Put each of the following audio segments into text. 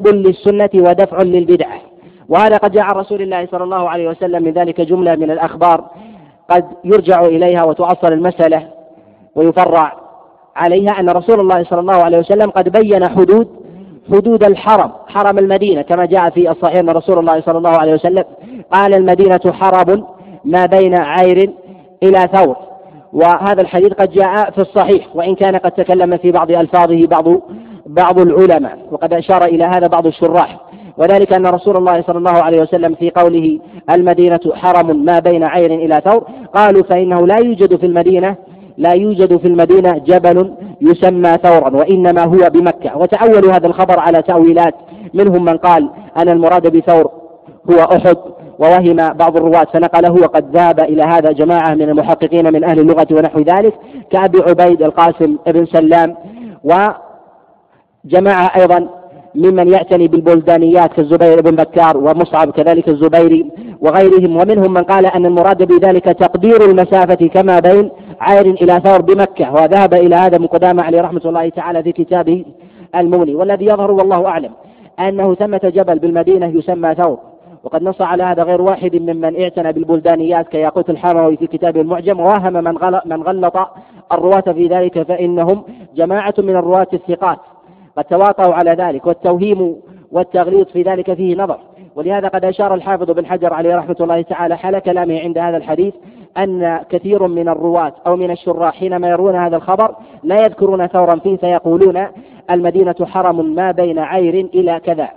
للسنة ودفع للبدعة وهذا قد جاء عن رسول الله صلى الله عليه وسلم من ذلك جملة من الأخبار قد يرجع إليها وتؤصل المسألة ويفرع عليها أن رسول الله صلى الله عليه وسلم قد بين حدود حدود الحرم حرم المدينة كما جاء في الصحيح أن رسول الله صلى الله عليه وسلم قال المدينة حرم ما بين عير إلى ثور. وهذا الحديث قد جاء في الصحيح وإن كان قد تكلم في بعض ألفاظه بعض بعض العلماء وقد أشار إلى هذا بعض الشراح. وذلك أن رسول الله صلى الله عليه وسلم في قوله المدينة حرم ما بين عير إلى ثور قالوا فإنه لا يوجد في المدينة لا يوجد في المدينة جبل يسمى ثورا وإنما هو بمكة. وتأولوا هذا الخبر على تأويلات منهم من قال أن المراد بثور هو أحد ووهم بعض الرواة فنقله وقد ذهب إلى هذا جماعة من المحققين من أهل اللغة ونحو ذلك كأبي عبيد القاسم بن سلام وجماعة أيضا ممن يعتني بالبلدانيات كالزبير بن بكار ومصعب كذلك الزبيري وغيرهم. ومنهم من قال أن المراد بذلك تقدير المسافة كما بين عير إلى ثور بمكة وذهب إلى هذا من قدامى عليه رحمة الله تعالى في كتابه المغني. والذي يظهر والله أعلم أنه ثمة جبل بالمدينة يسمى ثور. وقد نص على هذا غير واحد ممن اعتنى بالبلدانيات كياقوت الحموي في كتابه المعجم. ووهم من غلط, من غلط الرواة في ذلك فإنهم جماعة من الرواة الثقات. قد تواطؤوا على ذلك والتوهيم والتغليط في ذلك فيه نظر. ولهذا قد أشار الحافظ بن حجر عليه رحمة الله تعالى حال كلامه عند هذا الحديث أن كثير من الرواة أو من الشراح حينما يرون هذا الخبر لا يذكرون ثورا فيه فيقولون المدينة حرم ما بين عير إلى كذا.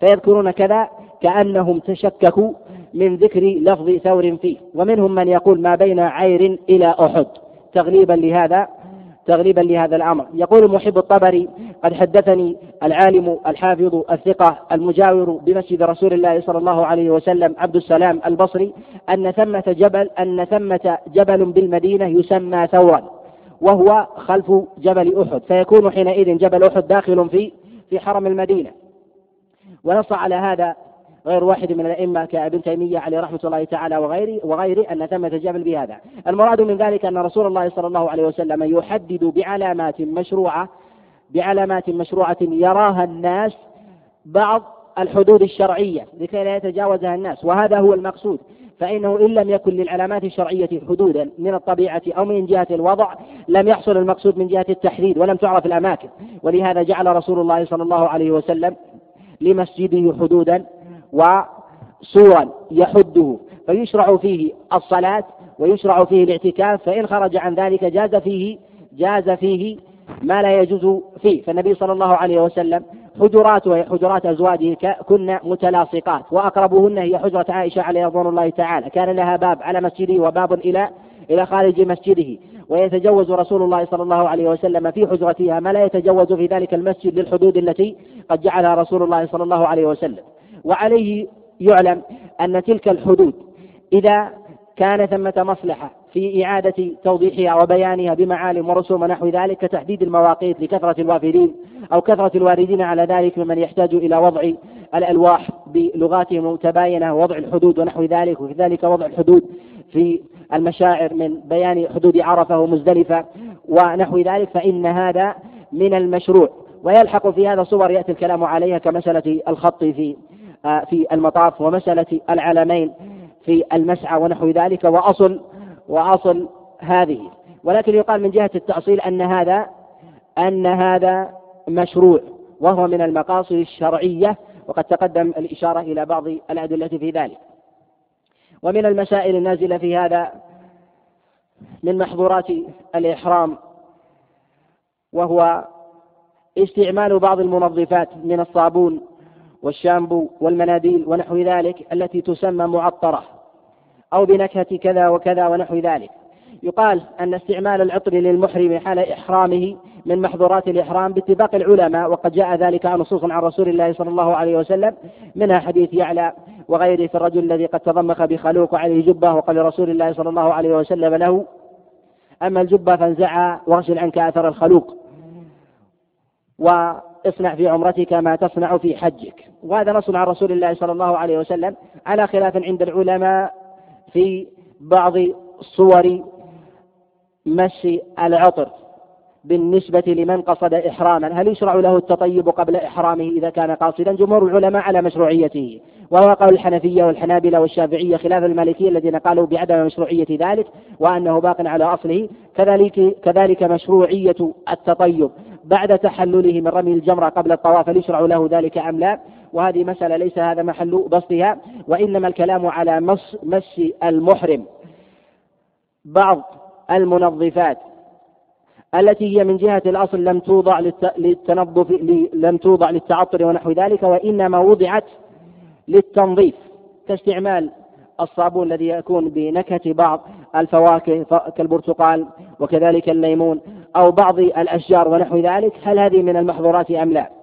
فيذكرون كذا كأنهم تشككوا من ذكر لفظ ثور فيه. ومنهم من يقول ما بين عير إلى أحد. تغليبا لهذا تغليبا لهذا الأمر. يقول محب الطبري قد حدثني العالم الحافظ الثقة المجاور بمسجد رسول الله صلى الله عليه وسلم عبد السلام البصري أن ثمة جبل أن ثمة جبل بالمدينة يسمى ثورا وهو خلف جبل أحد. فيكون حينئذ جبل أحد داخل في في حرم المدينة. ونص على هذا غير واحد من الأئمة كابن تيمية عليه رحمة الله تعالى وغيره وغيره أن ثمة جبل بهذا. المراد من ذلك أن رسول الله صلى الله عليه وسلم يحدد بعلامات مشروعة بعلامات مشروعة يراها الناس بعض الحدود الشرعية لكي لا يتجاوزها الناس وهذا هو المقصود. فإنه إن لم يكن للعلامات الشرعية حدودا من الطبيعة أو من جهة الوضع لم يحصل المقصود من جهة التحديد ولم تعرف الأماكن. ولهذا جعل رسول الله صلى الله عليه وسلم لمسجده حدودا وصورا يحده فيشرع فيه الصلاة ويشرع فيه الاعتكاف فإن خرج عن ذلك جاز فيه جاز فيه ما لا يجوز فيه. فالنبي صلى الله عليه وسلم حجراته هي حجرات أزواجه كن متلاصقات وأقربهن هي حجرة عائشة عليه رضوان الله تعالى. كان لها باب على مسجده وباب إلى إلى خارج مسجده. ويتجوز رسول الله صلى الله عليه وسلم في حجرتها ما لا يتجوز في ذلك المسجد للحدود التي قد جعلها رسول الله صلى الله عليه وسلم. وعليه يعلم أن تلك الحدود إذا كان ثمة مصلحة في إعادة توضيحها وبيانها بمعالم ورسوم ونحو ذلك كتحديد المواقيت لكثرة الوافدين أو كثرة الواردين على ذلك ممن يحتاج إلى وضع الألواح بلغاتهم المتباينة ووضع الحدود ونحو ذلك وكذلك وضع الحدود في المشاعر من بيان حدود عرفة ومزدلفة ونحو ذلك فإن هذا من المشروع. ويلحق في هذا صور يأتي الكلام عليها كمسألة الخط في في المطاف ومسألة العلمين في المسعى ونحو ذلك وأصل وأصل هذه. ولكن يقال من جهة التأصيل أن هذا أن هذا مشروع وهو من المقاصد الشرعية وقد تقدم الإشارة إلى بعض الأدلة في ذلك. ومن المسائل النازلة في هذا من محظورات الإحرام وهو استعمال بعض المنظفات من الصابون والشامبو والمناديل ونحو ذلك التي تسمى معطرة أو بنكهة كذا وكذا ونحو ذلك. يقال أن استعمال العطر للمحرم حال إحرامه من محظورات الإحرام باتفاق العلماء وقد جاء ذلك نصوص عن رسول الله صلى الله عليه وسلم منها حديث يعلى وغيره في الرجل الذي قد تضمخ بخلوق وعليه جبة وقال رسول الله صلى الله عليه وسلم له أما الجبة فانزعها واغسل عنك أثر الخلوق وإصنع في عمرتك ما تصنع في حجك. وهذا نص عن رسول الله صلى الله عليه وسلم على خلاف عند العلماء في بعض صور مس العطر بالنسبة لمن قصد إحراما. هل يشرع له التطيب قبل إحرامه إذا كان قاصدا؟ جمهور العلماء على مشروعيته. وهو قول الحنفية والحنابلة والشافعية خلاف المالكية الذين قالوا بعدم مشروعية ذلك وأنه باق على أصله. كذلك كذلك مشروعية التطيب. بعد تحلله من رمي الجمرة قبل الطواف هل يشرع له ذلك أم لا؟ وهذه مسألة ليس هذا محل بسطها وإنما الكلام على مس, مس المحرم بعض المنظفات التي هي من جهة الأصل لم توضع للتنظف لم توضع للتعطر ونحو ذلك وإنما وضعت للتنظيف كاستعمال الصابون الذي يكون بنكهة بعض الفواكه كالبرتقال وكذلك الليمون أو بعض الأشجار ونحو ذلك هل هذه من المحظورات أم لا؟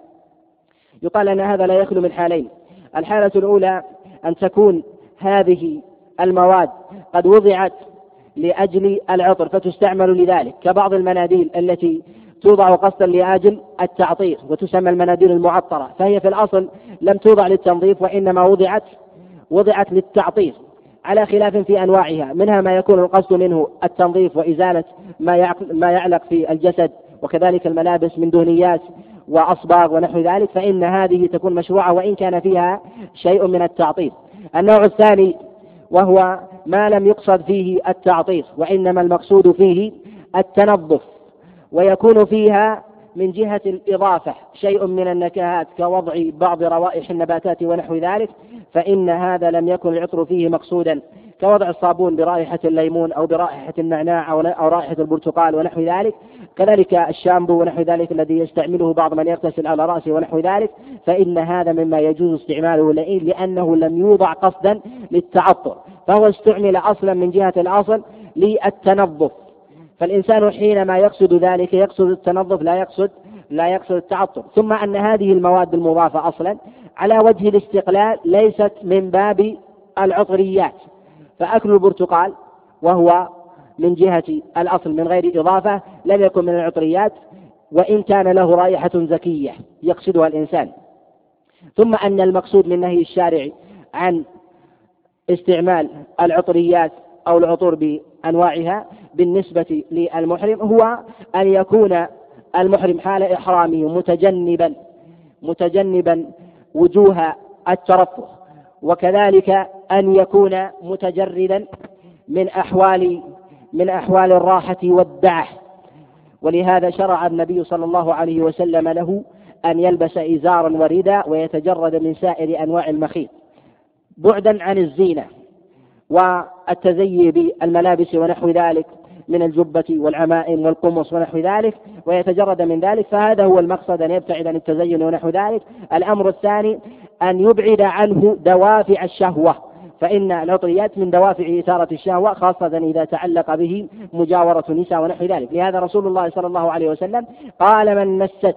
يقال أن هذا لا يخلو من حالين. الحالة الأولى أن تكون هذه المواد قد وضعت لأجل العطر فتستعمل لذلك كبعض المناديل التي توضع قصدا لأجل التعطير وتسمى المناديل المعطرة فهي في الأصل لم توضع للتنظيف وإنما وضعت وضعت للتعطير على خلاف في أنواعها منها ما يكون القصد منه التنظيف وإزالة ما يعلق في الجسد وكذلك الملابس من دهنيات وأصباغ ونحو ذلك فإن هذه تكون مشروعة وإن كان فيها شيء من التعطير النوع الثاني وهو ما لم يقصد فيه التعطير وإنما المقصود فيه التنظف ويكون فيها من جهة الإضافة شيء من النكهات كوضع بعض روائح النباتات ونحو ذلك فإن هذا لم يكن العطر فيه مقصودا. كوضع الصابون برائحة الليمون أو برائحة النعناع أو رائحة البرتقال ونحو ذلك. كذلك الشامبو ونحو ذلك الذي يستعمله بعض من يغتسل على رأسه ونحو ذلك. فإن هذا مما يجوز استعماله لأنه لم يوضع قصدا للتعطر. فهو استعمل أصلا من جهة الأصل للتنظف. فالإنسان حينما يقصد ذلك يقصد التنظف لا يقصد لا يقصد التعطر. ثم أن هذه المواد المضافة أصلا على وجه الاستقلال ليست من باب العطريات. فأكل البرتقال وهو من جهة الأصل من غير إضافة لم يكن من العطريات وإن كان له رائحة زكية يقصدها الإنسان. ثم أن المقصود من نهي الشارع عن استعمال العطريات أو العطور بأنواعها بالنسبة للمحرم هو أن يكون المحرم حال إحرامه متجنبا متجنبا وجوه الترفه. وكذلك أن يكون متجردا من أحوال من أحوال الراحة والدعة. ولهذا شرع النبي صلى الله عليه وسلم له أن يلبس إزارا ورداء ويتجرد من سائر أنواع المخيط. بعدا عن الزينة والتزيي بالملابس ونحو ذلك من الجبة والعمائم والقمص ونحو ذلك ويتجرد من ذلك فهذا هو المقصد أن يبتعد عن التزين ونحو ذلك. الأمر الثاني أن يبعد عنه دوافع الشهوة فإن العطريات من دوافع إثارة الشهوة خاصة إذا تعلق به مجاورة النساء ونحو ذلك. لهذا رسول الله صلى الله عليه وسلم قال من مست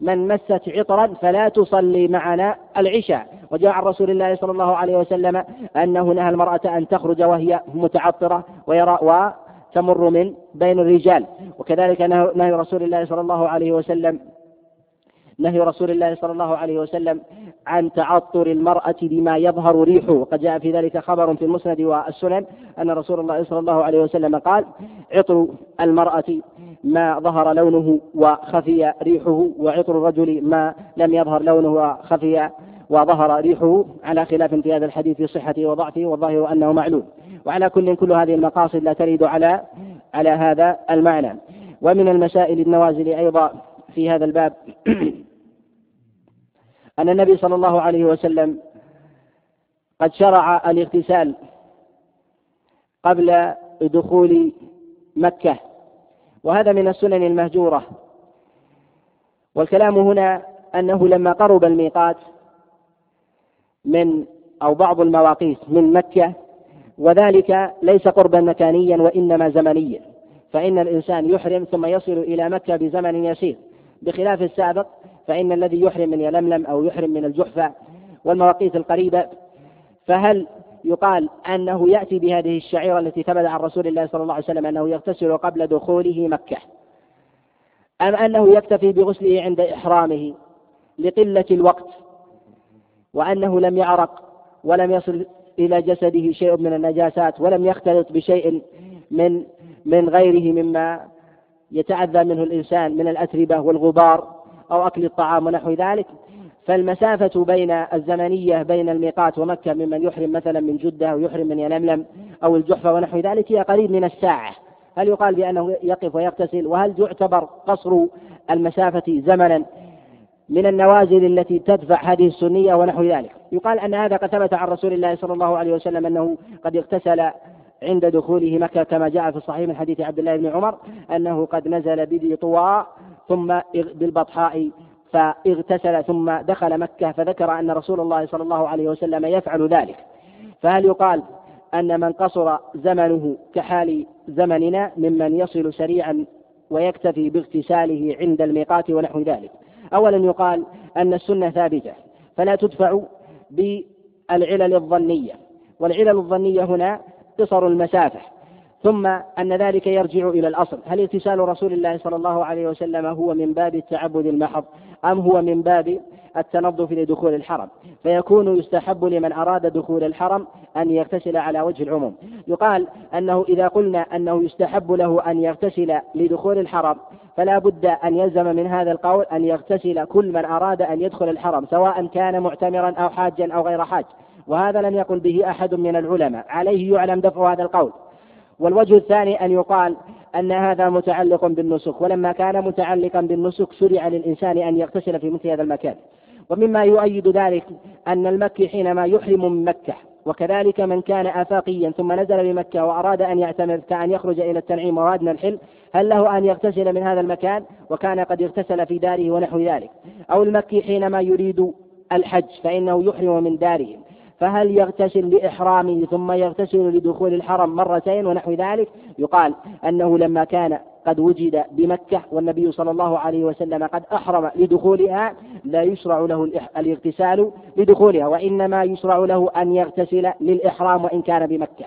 من مست عطرا فلا تصلي معنا العشاء. وجاء عن رسول الله صلى الله عليه وسلم أنه نهى المرأة أن تخرج وهي متعطرة ويرى وتمر من بين الرجال. وكذلك نهي رسول الله صلى الله عليه وسلم نهي رسول الله صلى الله عليه وسلم عن تعطر المرأة بما يظهر ريحه. وقد جاء في ذلك خبر في المسند والسنن أن رسول الله صلى الله عليه وسلم قال عطر المرأة ما ظهر لونه وخفي ريحه وعطر الرجل ما لم يظهر لونه وخفي وظهر ريحه على خلاف في هذا الحديث في صحته وضعفه والظاهر أنه معلوم. وعلى كل كل هذه المقاصد لا ترد على على هذا المعنى. ومن المسائل النوازل أيضا في هذا الباب أن النبي صلى الله عليه وسلم قد شرع الاغتسال قبل دخول مكة. وهذا من السنن المهجورة. والكلام هنا أنه لما قرب الميقات من أو بعض المواقيت من مكة وذلك ليس قربا مكانيا وإنما زمنيا. فإن الإنسان يحرم ثم يصل إلى مكة بزمن يسير. بخلاف السابق فإن الذي يحرم من يلملم أو يحرم من الجحفة والمواقيت القريبة فهل يقال أنه يأتي بهذه الشعيرة التي ثبت عن رسول الله صلى الله عليه وسلم أنه يغتسل قبل دخوله مكة؟ أم أنه يكتفي بغسله عند إحرامه لقلة الوقت؟ وأنه لم يعرق ولم يصل إلى جسده شيء من النجاسات ولم يختلط بشيء من من غيره مما يتعذى منه الإنسان من الأتربة والغبار أو أكل الطعام ونحو ذلك. فالمسافة بين الزمنية بين الميقات ومكة ممن يحرم مثلا من جدة أو يحرم من يلملم أو الجحفة ونحو ذلك هي قريب من الساعة. هل يقال بأنه يقف ويغتسل؟ وهل يعتبر قصر المسافة زمنا؟ من النوازل التي تدفع هذه السنية ونحو ذلك. يقال أن هذا قد ثبت عن رسول الله صلى الله عليه وسلم أنه قد اغتسل عند دخوله مكة كما جاء في الصحيح من حديث عبد الله بن عمر أنه قد نزل بذي طواء ثم بالبطحاء فاغتسل ثم دخل مكة فذكر أن رسول الله صلى الله عليه وسلم يفعل ذلك. فهل يقال أن من قصر زمنه كحال زمننا ممن يصل سريعا ويكتفي باغتساله عند الميقات ونحو ذلك؟ أولا يقال أن السنة ثابتة فلا تدفع بالعلل الظنية والعلل الظنية هنا قصر المسافة ثم أن ذلك يرجع إلى الأصل. هل اغتسال رسول الله صلى الله عليه وسلم هو من باب التعبد المحض؟ أم هو من باب التنظف لدخول الحرم؟ فيكون يستحب لمن أراد دخول الحرم أن يغتسل على وجه العموم. يقال أنه إذا قلنا أنه يستحب له أن يغتسل لدخول الحرم فلا بد أن يلزم من هذا القول أن يغتسل كل من أراد أن يدخل الحرم سواء كان معتمرا أو حاجا أو غير حاج. وهذا لم يقل به أحد من العلماء عليه يعلم دفع هذا القول. والوجه الثاني أن يقال أن هذا متعلق بالنسك ولما كان متعلقا بالنسك شرع للإنسان أن يغتسل في مثل هذا المكان. ومما يؤيد ذلك أن المكي حينما يحرم من مكة وكذلك من كان آفاقيا ثم نزل بمكة وأراد أن يعتمر كأن يخرج إلى التنعيم وأدنى الحل هل له أن يغتسل من هذا المكان؟ وكان قد اغتسل في داره ونحو ذلك. أو المكي حينما يريد الحج فإنه يحرم من داره. فهل يغتسل لإحرامه ثم يغتسل لدخول الحرم مرتين ونحو ذلك؟ يقال أنه لما كان قد وجد بمكة والنبي صلى الله عليه وسلم قد أحرم لدخولها لا يشرع له الاغتسال لدخولها وإنما يشرع له أن يغتسل للإحرام وإن كان بمكة.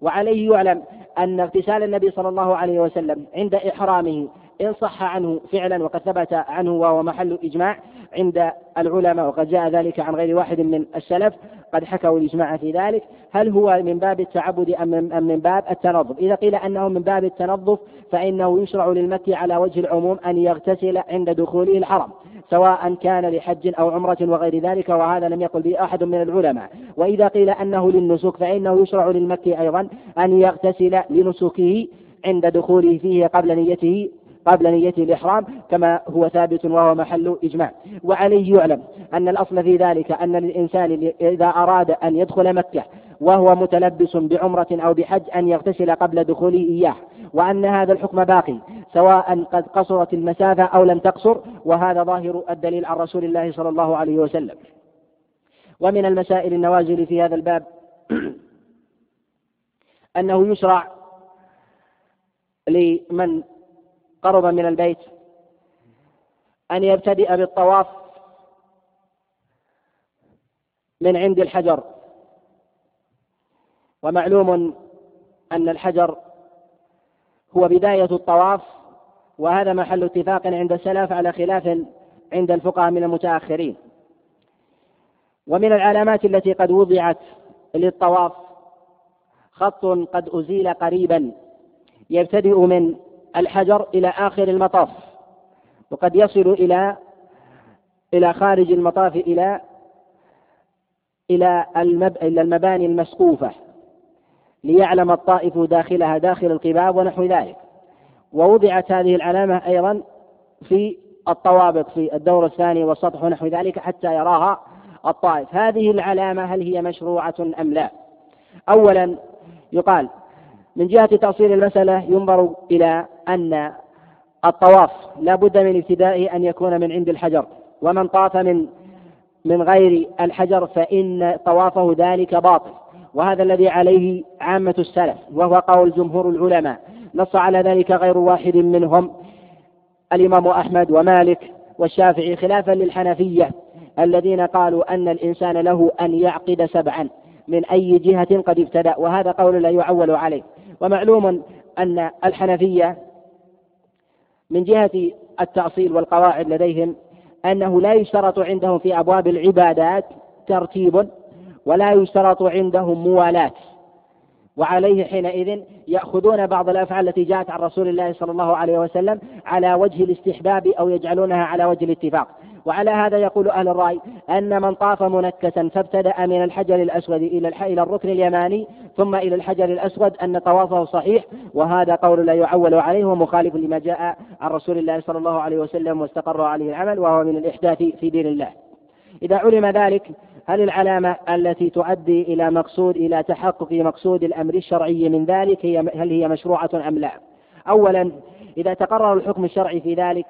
وعليه يعلم أن اغتسال النبي صلى الله عليه وسلم عند إحرامه إن صح عنه فعلا وقد ثبت عنه وهو محل إجماع عند العلماء وقد جاء ذلك عن غير واحد من السلف. قد حكوا الإجماع في ذلك هل هو من باب التعبد أم من باب التنظف؟ إذا قيل أنه من باب التنظف فإنه يشرع للمكي على وجه العموم أن يغتسل عند دخوله الحرم سواء كان لحج أو عمرة وغير ذلك وهذا لم يقل به أحد من العلماء. وإذا قيل أنه للنسك فإنه يشرع للمكي أيضا أن يغتسل لنسكه عند دخوله فيه قبل نيته قبل نية الإحرام كما هو ثابت وهو محل إجماع. وعليه يعلم أن الأصل في ذلك أن الإنسان إذا أراد أن يدخل مكة وهو متلبس بعمرة أو بحج أن يغتسل قبل دخوله إياه وأن هذا الحكم باقي سواء قد قصرت المسافة أو لم تقصر وهذا ظاهر الدليل عن رسول الله صلى الله عليه وسلم. ومن المسائل النوازل في هذا الباب أنه يشرع لمن قرب من البيت. أن يبتدئ بالطواف من عند الحجر. ومعلوم أن الحجر هو بداية الطواف وهذا محل اتفاق عند السلف على خلاف عند الفقهاء من المتأخرين. ومن العلامات التي قد وضعت للطواف خط قد أزيل قريبا يبتدئ من الحجر إلى آخر المطاف وقد يصل إلى إلى خارج المطاف إلى إلى. إلى المباني المسقوفة ليعلم الطائف داخلها داخل القباب ونحو ذلك ووضعت هذه العلامة أيضا في الطوابق في الدور الثاني والسطح ونحو ذلك حتى يراها الطائف هذه العلامة هل هي مشروعة أم لا أولا يقال من جهة تأصيل المسألة ينظر إلى أن الطواف لا بد من ابتدائه أن يكون من عند الحجر. ومن طاف من من غير الحجر فإن طوافه ذلك باطل. وهذا الذي عليه عامة السلف وهو قول جمهور العلماء. نص على ذلك غير واحد منهم الإمام أحمد ومالك والشافعي خلافا للحنفية الذين قالوا أن الإنسان له أن يعقد سبعا من أي جهة قد ابتدأ. وهذا قول لا يعول عليه. ومعلوم أن الحنفية من جهة التأصيل والقواعد لديهم أنه لا يشترط عندهم في أبواب العبادات ترتيب ولا يشترط عندهم موالاة وعليه حينئذ يأخذون بعض الأفعال التي جاءت عن رسول الله صلى الله عليه وسلم على وجه الاستحباب أو يجعلونها على وجه الاتفاق. وعلى هذا يقول أهل الرأي أن من طاف منكسا فابتدأ من الحجر الأسود إلى إلى الركن اليماني ثم إلى الحجر الأسود أن طوافه صحيح وهذا قول لا يعول عليه ومخالف لما جاء عن رسول الله صلى الله عليه وسلم واستقر عليه العمل وهو من الإحداث في دين الله إذا علم ذلك هل العلامة التي تؤدي إلى مقصود إلى تحقق مقصود الأمر الشرعي من ذلك هي هل هي مشروعة أم لا؟ أولا إذا تقرر الحكم الشرعي في ذلك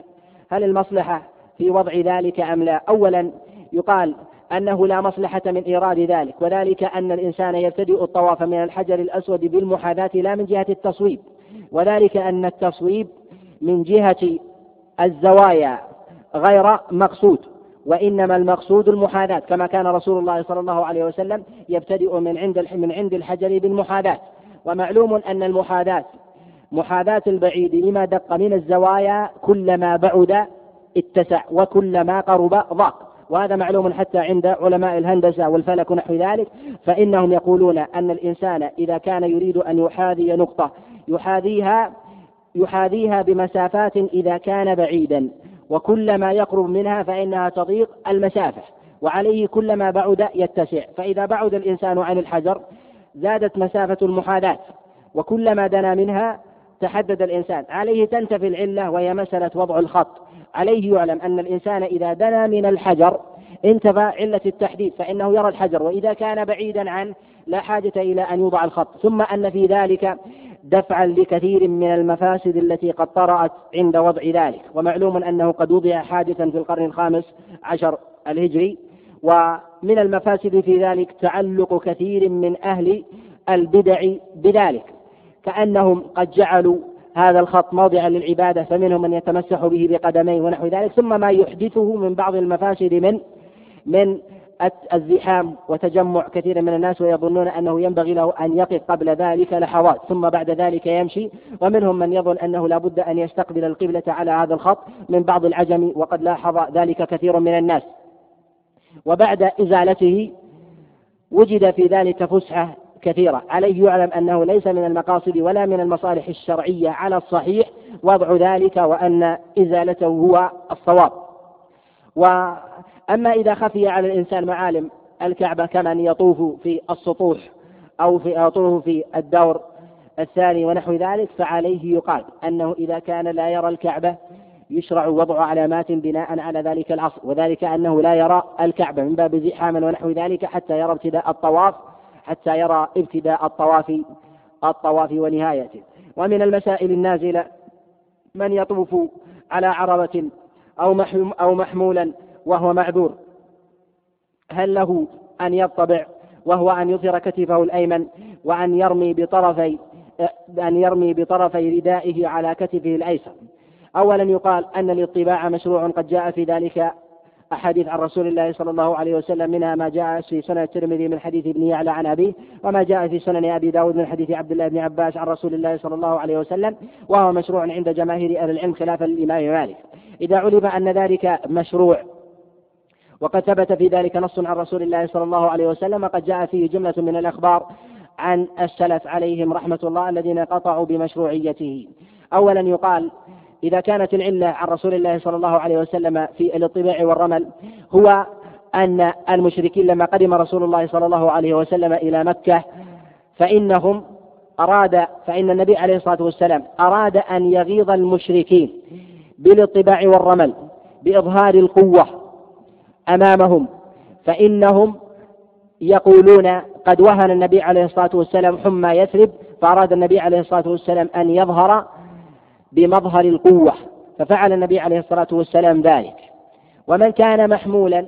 هل المصلحة في وضع ذلك أم لا؟ أولا يقال أنه لا مصلحة من إيراد ذلك وذلك أن الإنسان يبتدئ الطواف من الحجر الأسود بالمحاذاة لا من جهة التصويب وذلك أن التصويب من جهة الزوايا غير مقصود وإنما المقصود المحاذاة كما كان رسول الله صلى الله عليه وسلم يبتدئ من عند من عند الحجر بالمحاذاة ومعلوم أن المحاذاة محاذاة البعيد لما دق من الزوايا كلما بعد اتسع وكلما قرب ضاق. وهذا معلوم حتى عند علماء الهندسة والفلك ونحو ذلك. فإنهم يقولون أن الإنسان إذا كان يريد أن يحاذي نقطة يحاذيها يحاذيها بمسافات إذا كان بعيدا. وكلما يقرب منها فإنها تضيق المسافة. وعليه كلما بعد يتسع. فإذا بعد الإنسان عن الحجر زادت مسافة المحاذاة. وكلما دنا منها تحدد الإنسان. عليه تنتفي العلة وهي مسألة وضع الخط. عليه يعلم أن الإنسان إذا دنا من الحجر انتفى علة التحديد فإنه يرى الحجر. وإذا كان بعيدا عنه لا حاجة إلى أن يوضع الخط. ثم أن في ذلك دفعا لكثير من المفاسد التي قد طرأت عند وضع ذلك. ومعلوم أنه قد وضع حادثا في القرن الخامس عشر الهجري. ومن المفاسد في ذلك تعلق كثير من أهل البدع بذلك. كأنهم قد جعلوا هذا الخط موضعا للعبادة فمنهم من يتمسح به بقدميه ونحو ذلك ثم ما يحدثه من بعض المفاسد من من الزحام وتجمع كثير من الناس ويظنون أنه ينبغي له أن يقف قبل ذلك لحظات ثم بعد ذلك يمشي. ومنهم من يظن أنه لا بد أن يستقبل القبلة على هذا الخط من بعض العجم وقد لاحظ ذلك كثير من الناس. وبعد إزالته وجد في ذلك فسحة كثيرة. عليه يعلم أنه ليس من المقاصد ولا من المصالح الشرعية على الصحيح وضع ذلك وأن إزالته هو الصواب. وأما إذا خفي على الإنسان معالم الكعبة كمن يطوف في السطوح أو في يطوف في الدور الثاني ونحو ذلك فعليه يقال أنه إذا كان لا يرى الكعبة يشرع وضع علامات بناء على ذلك الأصل وذلك أنه لا يرى الكعبة من باب زحام ونحو ذلك حتى يرى ابتداء الطواف حتى يرى ابتداء الطواف الطواف ونهايته. ومن المسائل النازلة من يطوف على عربة أو أو محمولا وهو معذور. هل له أن يطبع وهو أن يظهر كتفه الأيمن وأن يرمي بطرفي أن يرمي بطرفي ردائه على كتفه الأيسر؟ أولا يقال أن الاطباع مشروع قد جاء في ذلك أحاديث عن رسول الله صلى الله عليه وسلم منها ما جاء في سنن الترمذي من حديث ابن يعلى عن أبيه وما جاء في سنن أبي داود من حديث عبد الله بن عباس عن رسول الله صلى الله عليه وسلم وهو مشروع عند جماهير أهل العلم خلافا للإمام مالك. إذا علم أن ذلك مشروع وقد ثبت في ذلك نص عن رسول الله صلى الله عليه وسلم قد جاء فيه جملة من الأخبار عن السلف عليهم رحمة الله الذين قطعوا بمشروعيته. أولا يقال إذا كانت العلة عن رسول الله صلى الله عليه وسلم في الاطباع والرمل هو أن المشركين لما قدم رسول الله صلى الله عليه وسلم إلى مكة فإنهم أراد فإن النبي عليه الصلاة والسلام أراد أن يغيظ المشركين بالاطباع والرمل بإظهار القوة أمامهم فإنهم يقولون قد وهن النبي عليه الصلاة والسلام حمى يثرب فأراد النبي عليه الصلاة والسلام أن يظهر بمظهر القوة ففعل النبي عليه الصلاة والسلام ذلك. ومن كان محمولا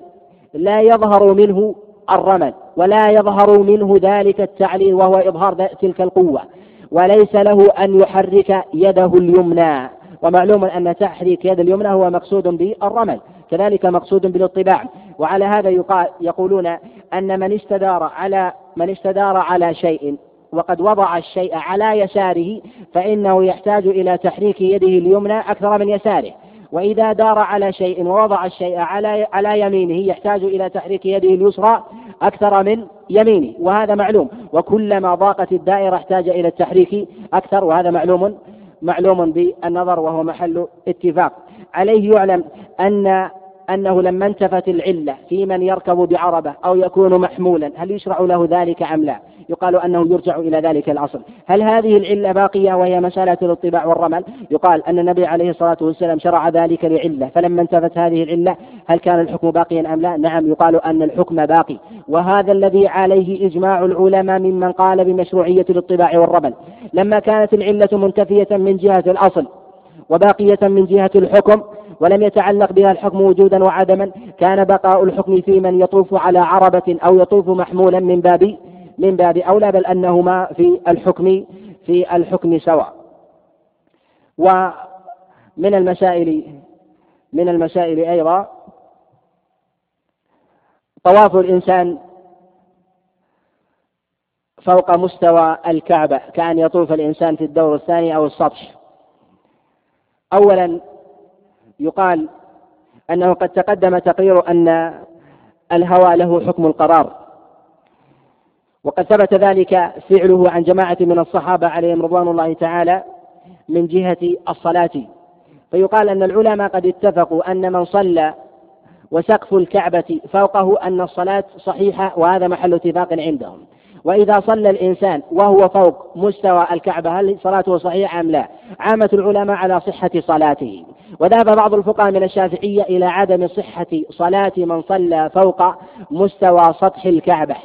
لا يظهر منه الرمل ولا يظهر منه ذلك التعليل وهو إظهار تلك القوة. وليس له أن يحرك يده اليمنى. ومعلوم أن تحريك يد اليمنى هو مقصود بالرمل كذلك مقصود بالاطباع وعلى هذا يقال يقولون أن من استدار على من استدار على شيء وقد وضع الشيء على يساره فإنه يحتاج إلى تحريك يده اليمنى أكثر من يساره. وإذا دار على شيء ووضع الشيء على على يمينه يحتاج إلى تحريك يده اليسرى أكثر من يمينه وهذا معلوم. وكلما ضاقت الدائرة احتاج إلى التحريك أكثر وهذا معلوم معلوم بالنظر وهو محل اتفاق. عليه يعلم أن أنه لما انتفت العلة في من يركب بعربة أو يكون محمولا هل يشرع له ذلك أم لا؟ يقال أنه يرجع إلى ذلك الأصل. هل هذه العلة باقية وهي مسألة الاطباع والرمل؟ يقال أن النبي عليه الصلاة والسلام شرع ذلك لعلة فلما انتفت هذه العلة هل كان الحكم باقيا أم لا؟ نعم يقال أن الحكم باقي. وهذا الذي عليه إجماع العلماء ممن قال بمشروعية الاطباع والرمل. لما كانت العلة منتفية من جهة الأصل وباقية من جهة الحكم ولم يتعلق بها الحكم وجودا وعدما كان بقاء الحكم في من يطوف على عربة أو يطوف محمولا من باب من باب أولى بل أنهما في الحكم في الحكم سواء. ومن المسائل من المسائل أيضا طواف الإنسان فوق مستوى الكعبة كأن يطوف الإنسان في الدور الثاني أو السطح. أولا يقال أنه قد تقدم تقرير أن الهوى له حكم القرار. وقد ثبت ذلك فعله عن جماعة من الصحابة عليهم رضوان الله تعالى من جهة الصلاة. فيقال أن العلماء قد اتفقوا أن من صلى وسقف الكعبة فوقه أن الصلاة صحيحة وهذا محل اتفاق عندهم. وإذا صلى الإنسان وهو فوق مستوى الكعبة هل صلاته صحيحة أم لا؟ عامة العلماء على صحة صلاته وذهب بعض الفقهاء من الشافعية إلى عدم صحة صلاة من صلى فوق مستوى سطح الكعبة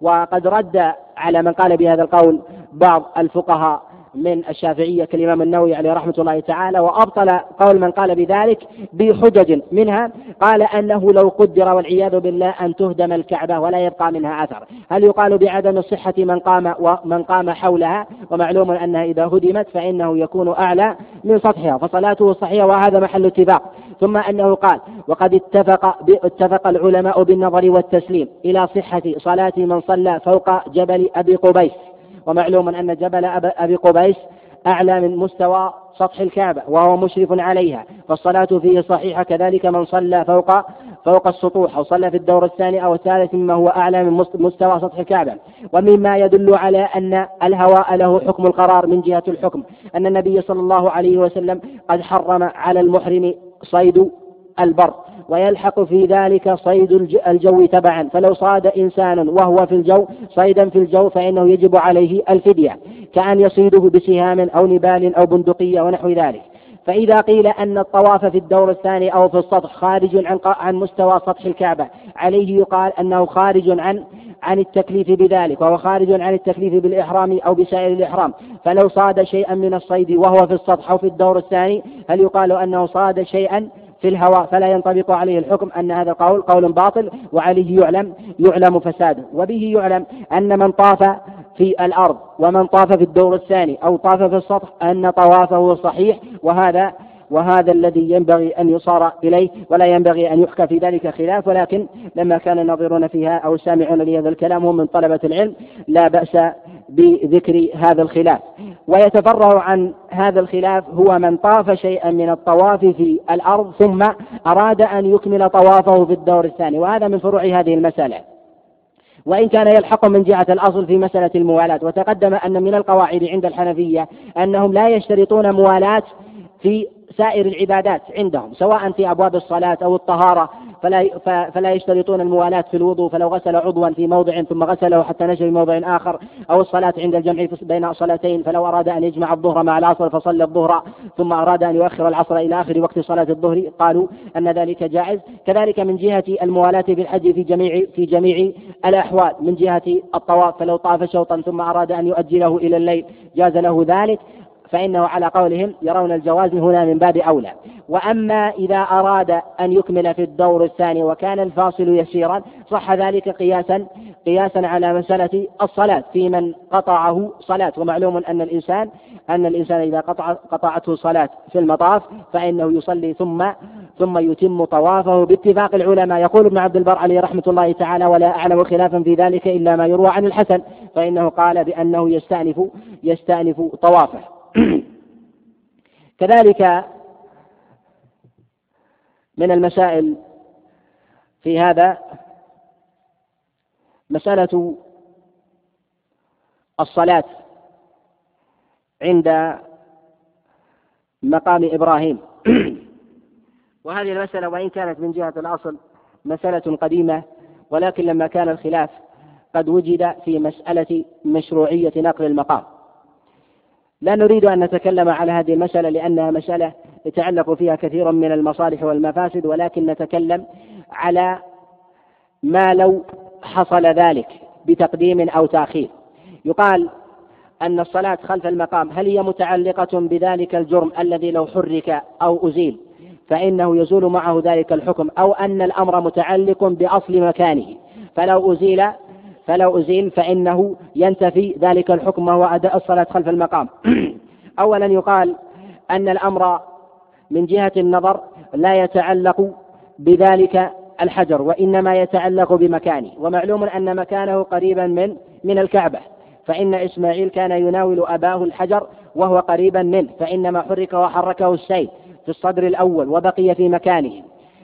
وقد رد على من قال بهذا القول بعض الفقهاء من الشافعية كالإمام النووي عليه رحمة الله تعالى وأبطل قول من قال بذلك بحجج منها قال أنه لو قدر والعياذ بالله أن تهدم الكعبة ولا يبقى منها أثر. هل يقال بعدم صحة من قام ومن قام حولها؟ ومعلوم أنها إذا هدمت فإنه يكون أعلى من سطحها فصلاته صحيحة وهذا محل اتفاق. ثم أنه قال وقد اتفق اتفق العلماء بالنظر والتسليم إلى صحة صلاة من صلى فوق جبل أبي قبيس. ومعلوم أن جبل أبي قبيس أعلى من مستوى سطح الكعبة وهو مشرف عليها فالصلاة فيه صحيحة كذلك من صلى فوق فوق السطوح أو صلى في الدور الثاني أو الثالث مما هو أعلى من مستوى سطح الكعبة. ومما يدل على أن الهواء له حكم القرار من جهة الحكم أن النبي صلى الله عليه وسلم قد حرم على المحرم صيد البر. ويلحق في ذلك صيد الجو تبعا. فلو صاد إنسان وهو في الجو صيدا في الجو فإنه يجب عليه الفدية كأن يصيده بسهام أو نبال أو بندقية ونحو ذلك. فإذا قيل أن الطواف في الدور الثاني أو في السطح خارج عن عن مستوى سطح الكعبة عليه يقال أنه خارج عن عن التكليف بذلك وهو خارج عن التكليف بالإحرام أو بسائر الإحرام. فلو صاد شيئا من الصيد وهو في السطح أو في الدور الثاني هل يقال أنه صاد شيئا؟ في الهواء فلا ينطبق عليه الحكم أن هذا القول قول باطل وعليه يعلم يعلم فساده وبه يعلم أن من طاف في الأرض ومن طاف في الدور الثاني أو طاف في السطح أن طوافه صحيح وهذا وهذا الذي ينبغي أن يصار إليه ولا ينبغي أن يحكى في ذلك خلاف ولكن لما كان الناظرون فيها أو السامعون لهذا الكلام هم من طلبة العلم لا بأس بذكر هذا الخلاف. ويتفرع عن هذا الخلاف هو من طاف شيئا من الطواف في الأرض ثم أراد أن يكمل طوافه في الدور الثاني وهذا من فروع هذه المسألة. وإن كان يلحق من جهة الأصل في مسألة الموالاة وتقدم أن من القواعد عند الحنفية أنهم لا يشترطون موالاة في سائر العبادات عندهم سواء في أبواب الصلاة أو الطهارة فلا فلا يشترطون الموالاة في الوضوء فلو غسل عضوا في موضع ثم غسله حتى نشر في موضع آخر أو الصلاة عند الجمع بين صلاتين فلو أراد أن يجمع الظهر مع العصر فصلى الظهر ثم أراد أن يؤخر العصر إلى آخر وقت صلاة الظهر قالوا أن ذلك جائز. كذلك من جهة الموالاة في الحج في جميع في جميع الأحوال من جهة الطواف فلو طاف شوطا ثم أراد أن يؤجله إلى الليل جاز له ذلك. فإنه على قولهم يرون الجواز هنا من باب أولى. وأما إذا أراد أن يكمل في الدور الثاني وكان الفاصل يسيرا صح ذلك قياسا قياسا على مسألة الصلاة. في من قطعه صلاة. ومعلوم أن الإنسان أن الإنسان إذا قطع قطعته صلاة في المطاف فإنه يصلي ثم ثم يتم طوافه. باتفاق العلماء يقول ابن عبد البر عليه رحمة الله تعالى ولا أعلم خلافا في ذلك إلا ما يروى عن الحسن فإنه قال بأنه يستأنف يستأنف طوافه. كذلك من المسائل في هذا مسألة الصلاة عند مقام إبراهيم. وهذه المسألة وإن كانت من جهة الأصل مسألة قديمة ولكن لما كان الخلاف قد وجد في مسألة مشروعية نقل المقام. لا نريد أن نتكلم على هذه المسألة لأنها مسألة يتعلق فيها كثير من المصالح والمفاسد ولكن نتكلم على ما لو حصل ذلك بتقديم أو تأخير. يقال أن الصلاة خلف المقام هل هي متعلقة بذلك الجرم الذي لو حرك أو أزيل؟ فإنه يزول معه ذلك الحكم أو أن الأمر متعلق بأصل مكانه. فلو أزيل فلو أزيل فإنه ينتفي ذلك الحكم وهو أداء الصلاة خلف المقام. أولا يقال أن الأمر من جهة النظر لا يتعلق بذلك الحجر وإنما يتعلق بمكانه. ومعلوم أن مكانه قريبا من من الكعبة. فإن إسماعيل كان يناول أباه الحجر وهو قريبا منه فإنما حرك وحركه السيل في الصدر الأول وبقي في مكانه.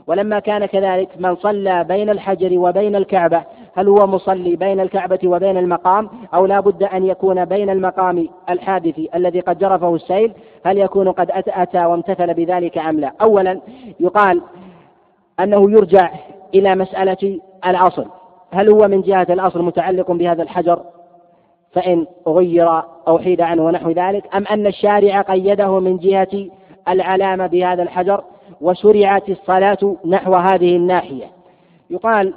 ولما كان كذلك من صلى بين الحجر وبين الكعبة هل هو مصلي بين الكعبة وبين المقام أو لا بد أن يكون بين المقام الحادث الذي قد جرفه السيل؟ هل يكون قد أتى وامتثل بذلك أم لا؟ أولا يقال أنه يرجع إلى مسألة الأصل. هل هو من جهة الأصل متعلق بهذا الحجر؟ فإن غير أو حيد عنه ونحو ذلك. أم أن الشارع قيده من جهة العلامة بهذا الحجر وشرعت الصلاة نحو هذه الناحية؟ يقال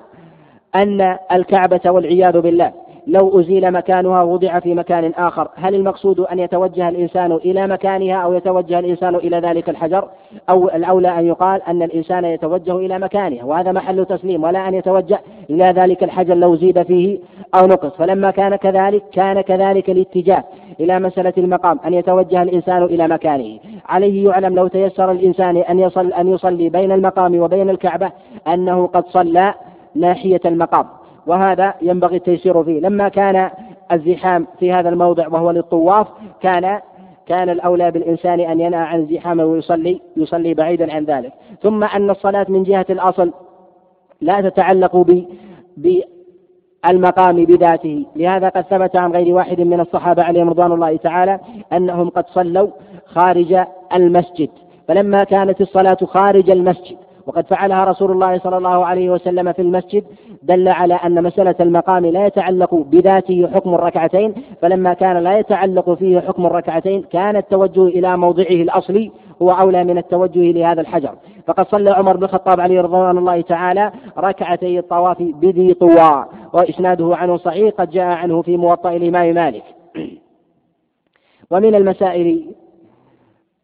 أن الكعبة والعياذ بالله لو أزيل مكانها وضع في مكان آخر هل المقصود أن يتوجه الإنسان إلى مكانها أو يتوجه الإنسان إلى ذلك الحجر؟ أو الأولى أن يقال أن الإنسان يتوجه إلى مكانها وهذا محل تسليم ولا أن يتوجه إلى ذلك الحجر لو زيد فيه أو نقص. فلما كان كذلك كان كذلك الاتجاه إلى مسألة المقام أن يتوجه الإنسان إلى مكانه. عليه يعلم لو تيسر الإنسان أن يصل أن يصلي بين المقام وبين الكعبة أنه قد صلى ناحية المقام. وهذا ينبغي التيسير فيه. لما كان الزحام في هذا الموضع وهو للطواف كان كان الأولى بالإنسان أن ينأى عن الزحام ويصلي يصلي بعيدا عن ذلك. ثم أن الصلاة من جهة الأصل لا تتعلق ب بالمقام بذاته. لهذا قد ثبت عن غير واحد من الصحابة عليهم رضوان الله تعالى أنهم قد صلوا خارج المسجد. فلما كانت الصلاة خارج المسجد وقد فعلها رسول الله صلى الله عليه وسلم في المسجد دل على أن مسألة المقام لا يتعلق بذاته حكم الركعتين فلما كان لا يتعلق فيه حكم الركعتين كان التوجه إلى موضعه الأصلي هو أولى من التوجه لهذا الحجر. فقد صلى عمر بن الخطاب عليه رضوان الله تعالى ركعتي الطواف بذي طوى وإسناده عنه صحيح قد جاء عنه في موطأ الإمام مالك. ومن المسائل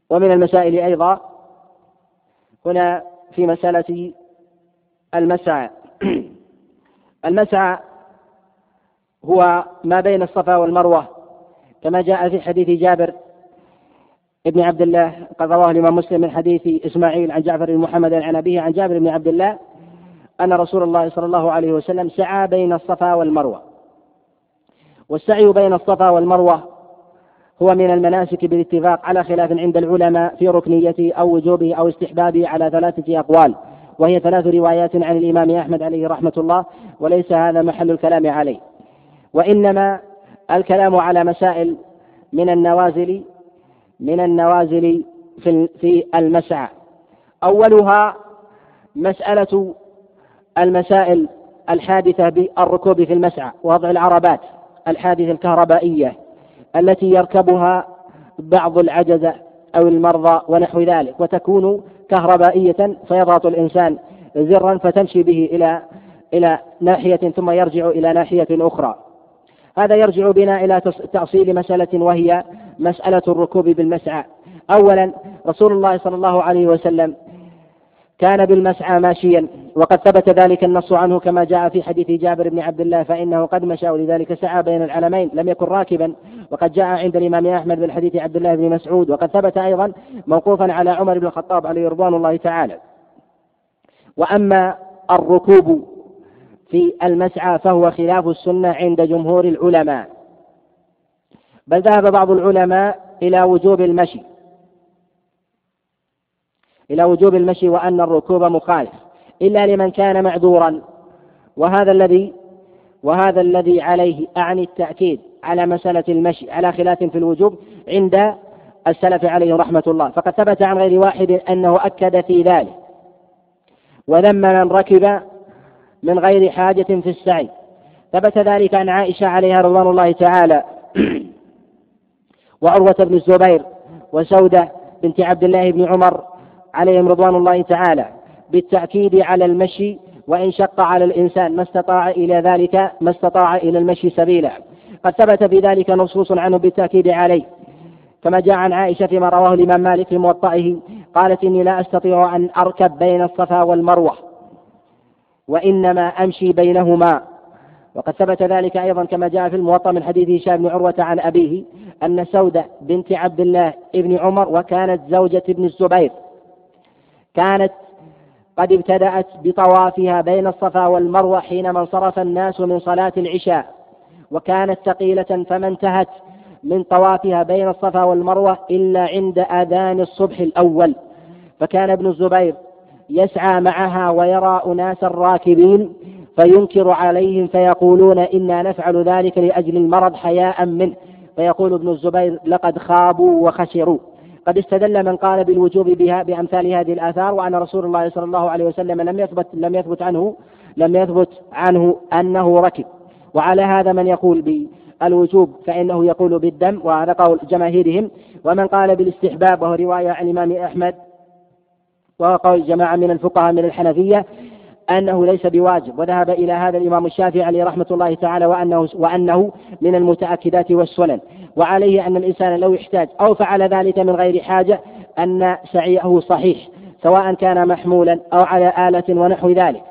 ومن المسائل أيضا هنا في مسألة المسعى. المسعى هو ما بين الصفا والمروة كما جاء في حديث جابر ابن عبد الله قد رواه الإمام مسلم من حديث إسماعيل عن جعفر بن محمد عن أبيه عن جابر بن عبد الله أن رسول الله صلى الله عليه وسلم سعى بين الصفا والمروة. والسعي بين الصفا والمروة هو من المناسك بالاتفاق على خلاف عند العلماء في ركنيته أو وجوبه أو استحبابه على ثلاثة أقوال وهي ثلاث روايات عن الإمام أحمد عليه رحمة الله وليس هذا محل الكلام عليه. وإنما الكلام على مسائل من النوازل من النوازل في في المسعى. أولها مسألة المسائل الحادثة بالركوب في المسعى وضع العربات الحادثة الكهربائية. التي يركبها بعض العجزة أو المرضى ونحو ذلك وتكون كهربائية فيضغط الإنسان زرا فتمشي به إلى إلى ناحية ثم يرجع إلى ناحية أخرى. هذا يرجع بنا إلى تأصيل مسألة وهي مسألة الركوب بالمسعى. أولا رسول الله صلى الله عليه وسلم كان بالمسعى ماشيا وقد ثبت ذلك النص عنه كما جاء في حديث جابر بن عبد الله فإنه قد مشى ولذلك سعى بين العلمين لم يكن راكبا. وقد جاء عند الإمام أحمد من حديث عبد الله بن مسعود وقد ثبت أيضا موقوفا على عمر بن الخطاب عليه رضوان الله تعالى. وأما الركوب في المسعى فهو خلاف السنة عند جمهور العلماء. بل ذهب بعض العلماء إلى وجوب المشي. إلى وجوب المشي وأن الركوب مخالف. إلا لمن كان معذورا. وهذا الذي وهذا الذي عليه أعني التأكيد على مسألة المشي على خلاف في الوجوب عند السلف عليه رحمة الله. فقد ثبت عن غير واحد أنه أكد في ذلك. وذم من ركب من غير حاجة في السعي. ثبت ذلك عن عائشة عليها رضوان الله تعالى. وعروة بن الزبير وسودة بنت عبد الله بن عمر عليهم رضوان الله تعالى. بالتأكيد على المشي وإن شق على الإنسان ما استطاع إلى ذلك ما استطاع إلى المشي سبيلا. قد ثبت في ذلك نصوص عنه بالتأكيد عليه. كما جاء عن عائشة فيما رواه الإمام مالك في موطئه قالت إني لا أستطيع أن أركب بين الصفا والمروة وإنما أمشي بينهما. وقد ثبت ذلك أيضا كما جاء في الموطأ من حديث هشام بن عروة عن أبيه أن سودة بنت عبد الله بن عمر وكانت زوجة ابن الزبير كانت قد ابتدأت بطوافها بين الصفا والمروة حينما انصرف الناس من صلاة العشاء وكانت ثقيلة فما انتهت من طوافها بين الصفا والمروة إلا عند آذان الصبح الأول. فكان ابن الزبير يسعى معها ويرى أناسا راكبين فينكر عليهم فيقولون إنا نفعل ذلك لأجل المرض حياء منه. فيقول ابن الزبير لقد خابوا وخسروا. قد استدل من قال بالوجوب بها بأمثال هذه الآثار وأن رسول الله صلى الله عليه وسلم لم يثبت لم يثبت عنه لم يثبت عنه أنه ركب. وعلى هذا من يقول بالوجوب فإنه يقول بالدم وهذا قول جماهيرهم. ومن قال بالاستحباب وهو رواية عن الإمام أحمد وهو قول جماعة من الفقهاء من الحنفية أنه ليس بواجب وذهب إلى هذا الإمام الشافعي عليه رحمة الله تعالى وأنه وأنه من المتأكدات والسنن. وعليه أن الإنسان لو احتاج أو فعل ذلك من غير حاجة أن سعيه صحيح سواء كان محمولا أو على آلة ونحو ذلك.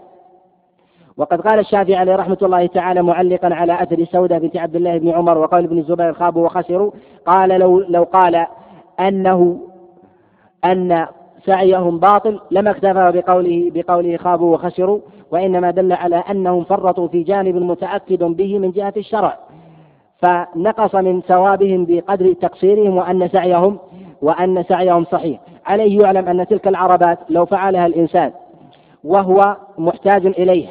وقد قال الشافعي عليه رحمة الله تعالى معلقا على أثر سودة بنت عبد الله بن عمر وقول ابن الزبير خابوا وخسروا قال لو لو قال أنه أن سعيهم باطل لما اكتفى بقوله بقوله خابوا وخسروا وإنما دل على أنهم فرطوا في جانب متأكد به من جهة الشرع. فنقص من ثوابهم بقدر تقصيرهم وأن سعيهم وأن سعيهم صحيح. عليه يعلم أن تلك العربات لو فعلها الإنسان وهو محتاج إليه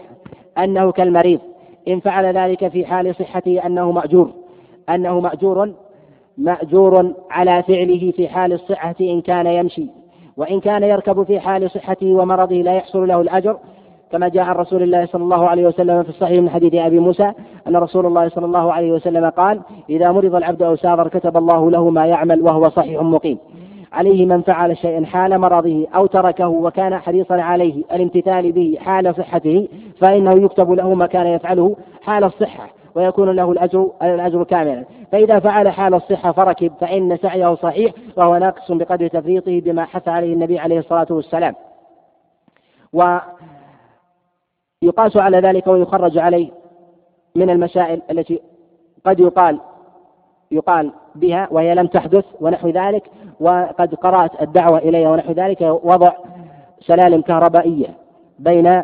أنه كالمريض. إن فعل ذلك في حال صحته أنه مأجور. أنه مأجور مأجور على فعله في حال الصحة إن كان يمشي. وإن كان يركب في حال صحته ومرضه لا يحصل له الأجر كما جاء عن رسول الله صلى الله عليه وسلم في الصحيح من حديث أبي موسى أن رسول الله صلى الله عليه وسلم قال إذا مرض العبد أو سافر كتب الله له ما يعمل وهو صحيح مقيم. عليه من فعل شيئا حال مرضه أو تركه وكان حريصا عليه الامتثال به حال صحته فإنه يكتب له ما كان يفعله حال الصحة. ويكون له الأجر الأجر كاملا. فإذا فعل حال الصحة فركب فإن سعيه صحيح وهو ناقص بقدر تفريطه بما حث عليه النبي عليه الصلاة والسلام. ويقاس على ذلك ويخرج عليه من المسائل التي قد يقال يقال بها وهي لم تحدث ونحو ذلك وقد قرأت الدعوة إليها ونحو ذلك وضع سلالم كهربائية بين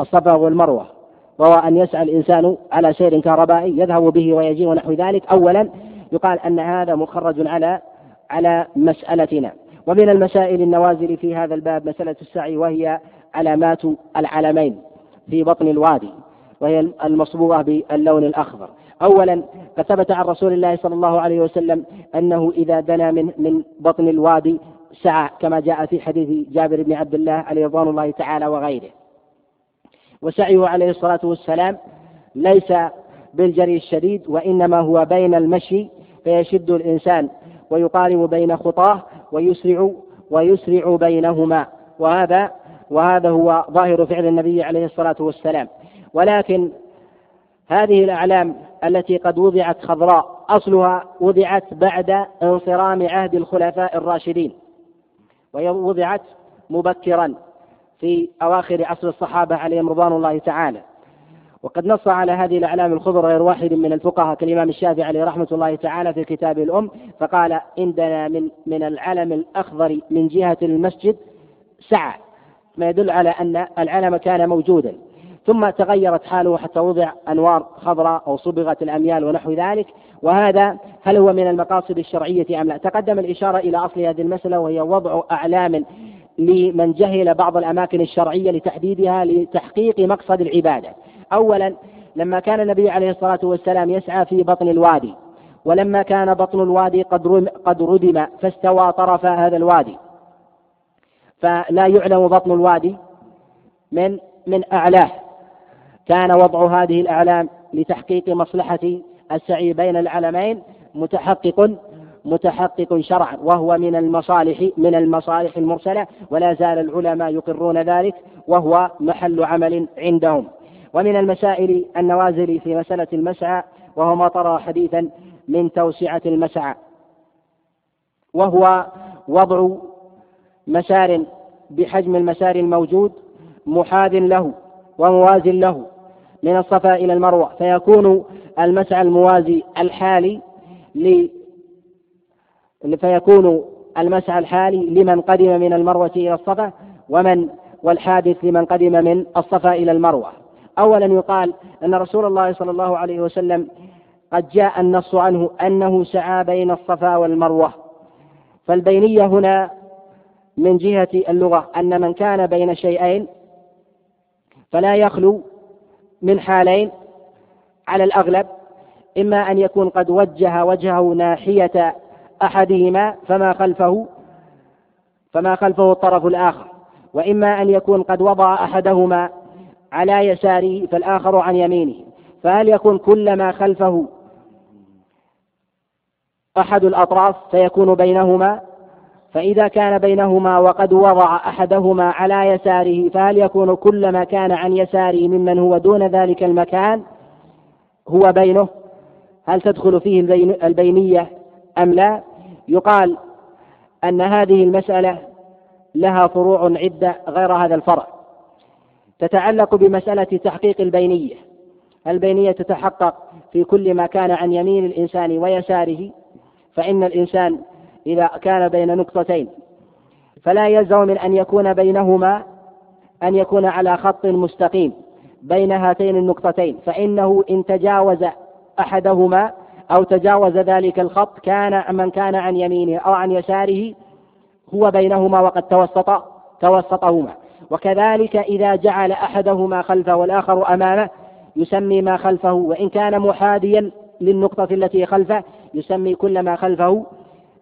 الصفا والمروة. وهو أن يسعى الإنسان على سير كهربائي يذهب به ويجي ونحو ذلك. أولا يقال أن هذا مخرج على على مسألتنا. ومن المسائل النوازل في هذا الباب مسألة السعي وهي علامات العلمين في بطن الوادي وهي المصبوغة باللون الأخضر. أولا قد ثبت عن رسول الله صلى الله عليه وسلم أنه إذا دنا من من بطن الوادي سعى كما جاء في حديث جابر بن عبد الله عليه رضوان الله تعالى وغيره. وسعيه عليه الصلاة والسلام ليس بالجري الشديد وإنما هو بين المشي فيشد الإنسان ويقارب بين خطاه ويسرع ويسرع بينهما. وهذا وهذا هو ظاهر فعل النبي عليه الصلاة والسلام. ولكن هذه الأعلام التي قد وضعت خضراء أصلها وضعت بعد انصرام عهد الخلفاء الراشدين ووضعت مبكرا. في أواخر عصر الصحابة عليهم رضوان الله تعالى. وقد نص على هذه الأعلام الخضر غير واحد من الفقهاء كالإمام الشافعي عليه رحمة الله تعالى في كتاب الأم فقال عندنا من من العلم الأخضر من جهة المسجد سعى ما يدل على أن العلم كان موجودا. ثم تغيرت حاله حتى وضع أنوار خضراء أو صبغت الأميال ونحو ذلك. وهذا هل هو من المقاصد الشرعية أم لا؟ تقدم الإشارة إلى أصل هذه المسألة وهي وضع أعلام لمن جهل بعض الأماكن الشرعية لتحديدها لتحقيق مقصد العبادة. أولا لما كان النبي عليه الصلاة والسلام يسعى في بطن الوادي ولما كان بطن الوادي قد قد ردم فاستوى طرف هذا الوادي. فلا يعلم بطن الوادي من من أعلاه. كان وضع هذه الأعلام لتحقيق مصلحة السعي بين العلمين متحقق متحقق شرعا وهو من المصالح من المصالح المرسلة ولا زال العلماء يقرون ذلك وهو محل عمل عندهم. ومن المسائل النوازل في مسألة المسعى وهو ما طرى حديثا من توسعة المسعى وهو وضع مسار بحجم المسار الموجود محاذ له وموازٍ له من الصفا إلى المروة. فيكون المسعى الموازي الحالي فيكون المسعى الحالي لمن قدم من المروة إلى الصفا ومن والحادث لمن قدم من الصفا إلى المروة. أولا يقال أن رسول الله صلى الله عليه وسلم قد جاء النص عنه أنه سعى بين الصفا والمروة. فالبينية هنا من جهة اللغة أن من كان بين شيئين فلا يخلو من حالين على الأغلب إما أن يكون قد وجه وجهه ناحية أحدهما فما خلفه فما خلفه الطرف الآخر. وإما أن يكون قد وضع أحدهما على يساره فالآخر عن يمينه. فهل يكون كل ما خلفه أحد الأطراف فيكون بينهما؟ فإذا كان بينهما وقد وضع أحدهما على يساره فهل يكون كل ما كان عن يساره ممن هو دون ذلك المكان هو بينه؟ هل تدخل فيه البينية أم لا؟ يقال أن هذه المسألة لها فروع عدة غير هذا الفرع. تتعلق بمسألة تحقيق البينية. البينية تتحقق في كل ما كان عن يمين الإنسان ويساره فإن الإنسان إذا كان بين نقطتين فلا يلزم من أن يكون بينهما أن يكون على خط مستقيم بين هاتين النقطتين فإنه إن تجاوز أحدهما أو تجاوز ذلك الخط كان من كان عن يمينه أو عن يساره هو بينهما وقد توسط توسطهما. وكذلك إذا جعل أحدهما خلفه والآخر أمامه يسمي ما خلفه وإن كان محاديا للنقطة التي خلفه يسمي كل ما خلفه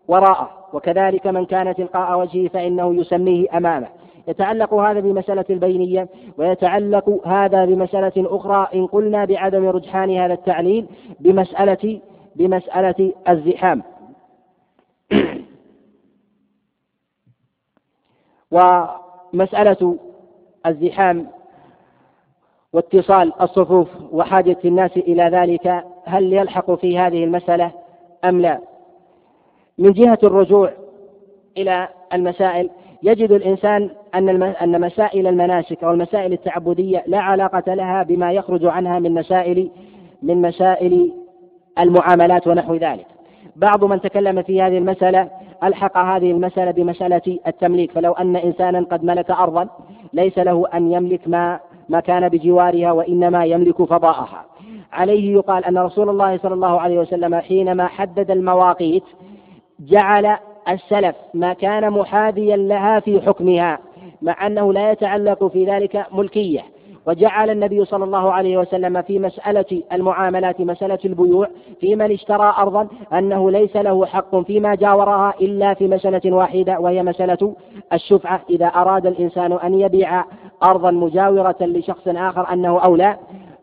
وراءه. وكذلك من كان تلقاء وجهه فإنه يسميه أمامه. يتعلق هذا بمسألة البينية ويتعلق هذا بمسألة أخرى إن قلنا بعدم رجحان هذا التعليل بمسألة بمسألة الزحام ومسألة الزحام واتصال الصفوف وحاجة الناس إلى ذلك هل يلحق في هذه المسألة أم لا؟ من جهة الرجوع إلى المسائل يجد الإنسان أن أن مسائل المناسك أو المسائل التعبدية لا علاقة لها بما يخرج عنها من مسائل من مسائل المعاملات ونحو ذلك. بعض من تكلم في هذه المسألة ألحق هذه المسألة بمسألة التمليك فلو أن إنسانا قد ملك أرضا ليس له أن يملك ما ما كان بجوارها وإنما يملك فضاءها عليه يقال أن رسول الله صلى الله عليه وسلم حينما حدد المواقيت جعل السلف ما كان محاذيا لها في حكمها مع أنه لا يتعلق في ذلك ملكية وجعل النبي صلى الله عليه وسلم في مسألة المعاملات مسألة البيوع في من اشترى أرضا أنه ليس له حق فيما جاورها إلا في مسألة واحدة وهي مسألة الشفعة. إذا أراد الإنسان أن يبيع أرضا مجاورة لشخص آخر أنه أولى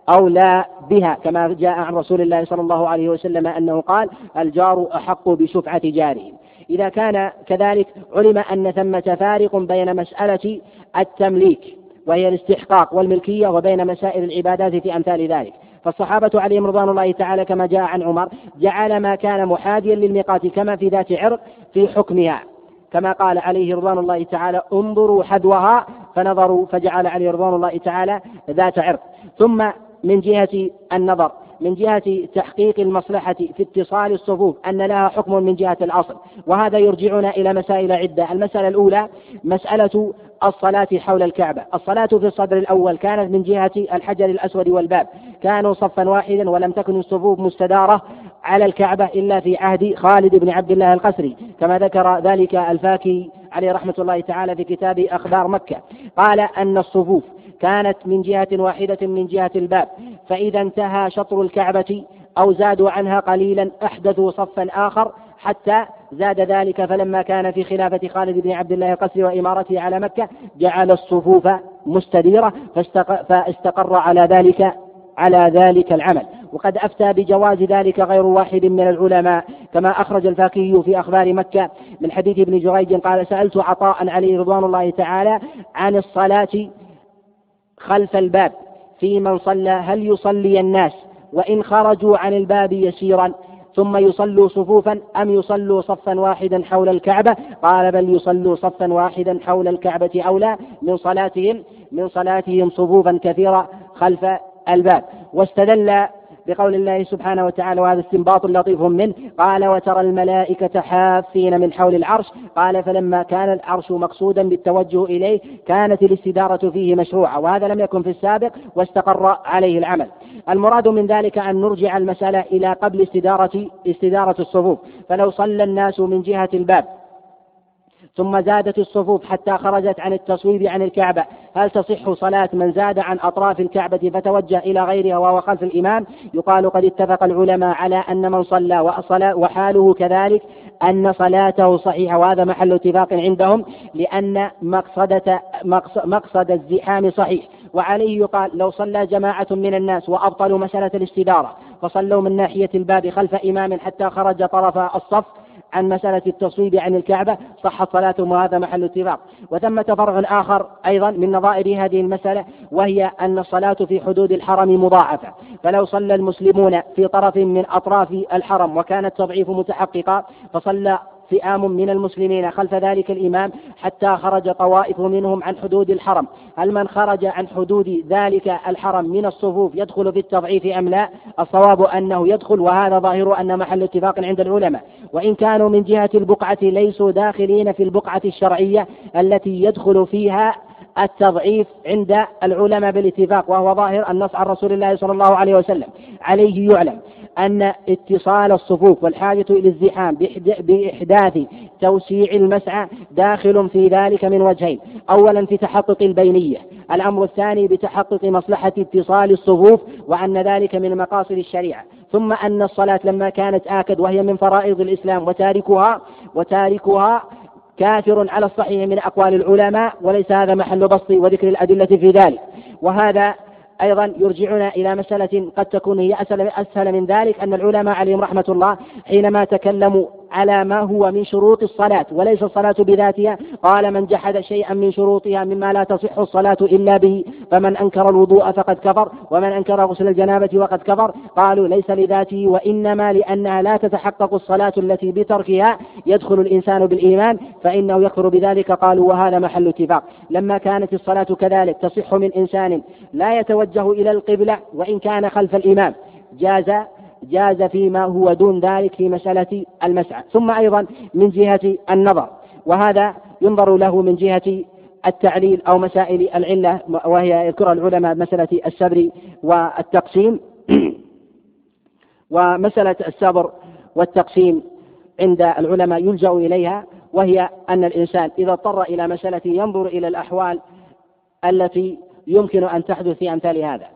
أولى بها كما جاء عن رسول الله صلى الله عليه وسلم أنه قال الجار أحق بشفعة جاره. إذا كان كذلك علم أن ثمة فارق بين مسألة التمليك وهي الاستحقاق والملكية وبين مسائل العبادات في أمثال ذلك. فالصحابة عليهم رضوان الله تعالى كما جاء عن عمر جعل ما كان محاديا للميقات كما في ذات عرق في حكمها. كما قال عليه رضوان الله تعالى انظروا حذوها فنظروا فجعل عليه رضوان الله تعالى ذات عرق. ثم من جهة النظر. من جهة تحقيق المصلحة في اتصال الصفوف أن لها حكم من جهة الأصل وهذا يرجعنا إلى مسائل عدة. المسألة الأولى مسألة الصلاة حول الكعبة. الصلاة في الصدر الأول كانت من جهة الحجر الأسود والباب. كانوا صفا واحدا ولم تكن الصفوف مستدارة على الكعبة إلا في عهد خالد بن عبد الله القسري كما ذكر ذلك الفاكي عليه رحمة الله تعالى في كتاب أخبار مكة. قال أن الصفوف كانت من جهة واحدة من جهة الباب فإذا انتهى شطر الكعبة أو زادوا عنها قليلا أحدثوا صفا آخر حتى زاد ذلك فلما كان في خلافة خالد بن عبد الله القسري وإمارته على مكة جعل الصفوف مستديرة فاستقر على ذلك على ذلك العمل. وقد أفتى بجواز ذلك غير واحد من العلماء كما أخرج الفاكهي في أخبار مكة من حديث ابن جريج قال سألت عطاء عليه رضوان الله تعالى عن الصلاة خلف الباب في من صلى هل يصلي الناس؟ وإن خرجوا عن الباب يسيرا ثم يصلوا صفوفا أم يصلوا صفا واحدا حول الكعبة؟ قال بل يصلوا صفا واحدا حول الكعبة أولى من صلاتهم من صلاتهم صفوفا كثيرة خلف الباب. واستدل بقول الله سبحانه وتعالى وهذا استنباط لطيف منه. قال وترى الملائكة حافين من حول العرش. قال فلما كان العرش مقصودا بالتوجه إليه كانت الاستدارة فيه مشروعة وهذا لم يكن في السابق واستقر عليه العمل. المراد من ذلك أن نرجع المسألة إلى قبل استدارة استدارة الصفوف. فلو صلى الناس من جهة الباب ثم زادت الصفوف حتى خرجت عن التصويب عن الكعبة. هل تصح صلاة من زاد عن أطراف الكعبة فتوجه إلى غيرها وهو خلف الإمام؟ يقال قد اتفق العلماء على أن من صلى وحاله كذلك أن صلاته صحيحة وهذا محل اتفاق عندهم لأن مقصدة مقصد الزحام صحيح. وعليه يقال لو صلى جماعة من الناس وأبطلوا مسألة الاستدارة فصلوا من ناحية الباب خلف إمام حتى خرج طرف الصف عن مسألة التصويب عن الكعبة صحت صلاتهم وهذا محل اتفاق. وثمة فرع آخر أيضا من نظائر هذه المسألة وهي أن الصلاة في حدود الحرم مضاعفة. فلو صلى المسلمون في طرف من أطراف الحرم وكان التضعيف متحققا فصلى فئام من المسلمين خلف ذلك الإمام حتى خرج طوائف منهم عن حدود الحرم. هل من خرج عن حدود ذلك الحرم من الصفوف يدخل في التضعيف أم لا؟ الصواب أنه يدخل وهذا ظاهر أن محل اتفاق عند العلماء. وإن كانوا من جهة البقعة ليسوا داخلين في البقعة الشرعية التي يدخل فيها التضعيف عند العلماء بالاتفاق وهو ظاهر النص عن رسول الله صلى الله عليه وسلم. عليه يعلم. أن اتصال الصفوف والحاجة إلى الزحام بإحداث توسيع المسعى داخل في ذلك من وجهين. أولا في تحقق البينية. الأمر الثاني بتحقق مصلحة اتصال الصفوف وأن ذلك من مقاصد الشريعة. ثم أن الصلاة لما كانت آكد وهي من فرائض الإسلام وتاركها وتاركها كافر على الصحيح من أقوال العلماء وليس هذا محل بسط وذكر الأدلة في ذلك. وهذا أيضا يرجعنا إلى مسألة قد تكون هي أسهل من ذلك أن العلماء عليهم رحمة الله حينما تكلموا على ما هو من شروط الصلاة وليس الصلاة بذاتها. قال من جحد شيئا من شروطها مما لا تصح الصلاة إلا به فمن أنكر الوضوء فقد كفر ومن أنكر غسل الجنابة وقد كفر. قالوا ليس لذاته وإنما لأنها لا تتحقق الصلاة التي بتركها. يدخل الإنسان بالإيمان فإنه يكفر بذلك. قالوا وهذا محل اتفاق. لما كانت الصلاة كذلك تصح من إنسان لا يتوجه إلى القبلة وإن كان خلف الإمام جاز جاز فيما هو دون ذلك في مسألة المسعى. ثم أيضا من جهة النظر وهذا ينظر له من جهة التعليل أو مسائل العلة وهي يذكرها العلماء مسألة السبر والتقسيم. ومسألة السبر والتقسيم عند العلماء يلجأ إليها وهي أن الإنسان إذا اضطر إلى مسألة ينظر إلى الأحوال التي يمكن أن تحدث في أمثال هذا.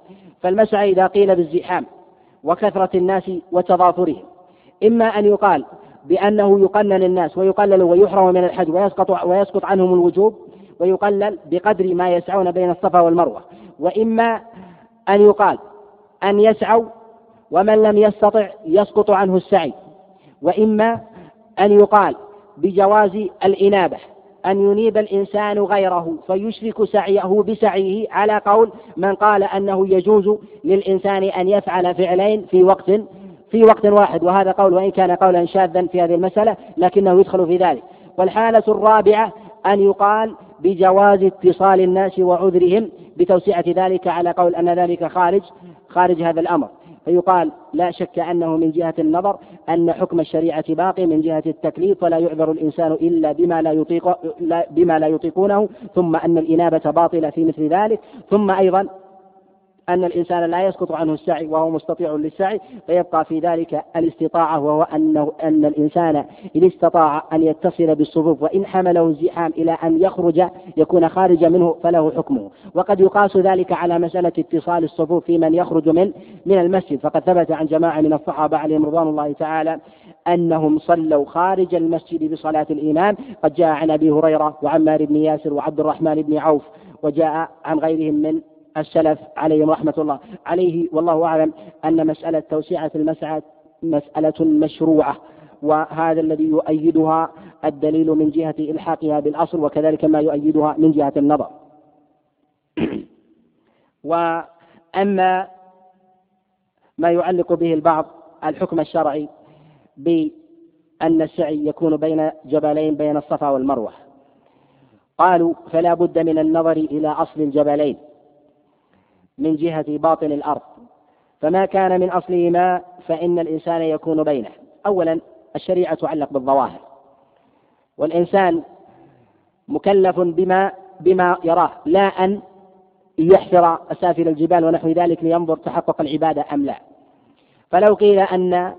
فالمسعى إذا قيل بالزحام وكثرة الناس وتضافرهم. إما أن يقال بأنه يقنن الناس ويقلل ويحرم من الحج ويسقط ويسقط عنهم الوجوب ويقلل بقدر ما يسعون بين الصفا والمروة. وإما أن يقال أن يسعوا ومن لم يستطع يسقط عنه السعي. وإما أن يقال بجواز الإنابة. أن ينيب الإنسان غيره فيشرك سعيه بسعيه. على قول من قال أنه يجوز للإنسان أن يفعل فعلين في وقت في وقت واحد. وهذا قول وإن كان قولا شاذا في هذه المسألة لكنه يدخل في ذلك. والحالة الرابعة أن يقال بجواز اتصال الناس وعذرهم بتوسعة ذلك على قول أن ذلك خارج خارج هذا الأمر. فيقال لا شك أنه من جهة النظر أن حكم الشريعة باقي من جهة التكليف ولا يعذر الإنسان إلا بما لا يطيق بما لا يطيقونه ثم أن الإنابة باطلة في مثل ذلك ثم أيضا أن الإنسان لا يسقط عنه السعي وهو مستطيع للسعي فيبقى في ذلك الاستطاعة وهو أنه أن الإنسان إن استطاع أن يتصل بالصفوف وإن حمله الزحام إلى أن يخرج يكون خارج منه فله حكمه. وقد يقاس ذلك على مسألة اتصال الصفوف في من يخرج من من المسجد. فقد ثبت عن جماعة من الصحابة عليهم رضوان الله تعالى أنهم صلوا خارج المسجد بصلاة الإمام. قد جاء عن أبي هريرة وعمار بن ياسر وعبد الرحمن بن عوف وجاء عن غيرهم من السلف عليهم رحمة الله عليه والله أعلم أن مسألة توسعة المسعى مسألة مشروعة وهذا الذي يؤيدها الدليل من جهة إلحاقها بالأصل وكذلك ما يؤيدها من جهة النظر. وأما ما يعلق به البعض الحكم الشرعي بأن السعي يكون بين جبلين بين الصفا والمروة. قالوا فلا بد من النظر إلى أصل الجبلين. من جهة باطن الأرض. فما كان من أصلهما فإن الإنسان يكون بينه. أولا الشريعة تعلق بالظواهر. والإنسان مكلف بما بما يراه لا أن يحفر أسافل الجبال ونحو ذلك لينظر تحقق العبادة أم لا. فلو قيل أن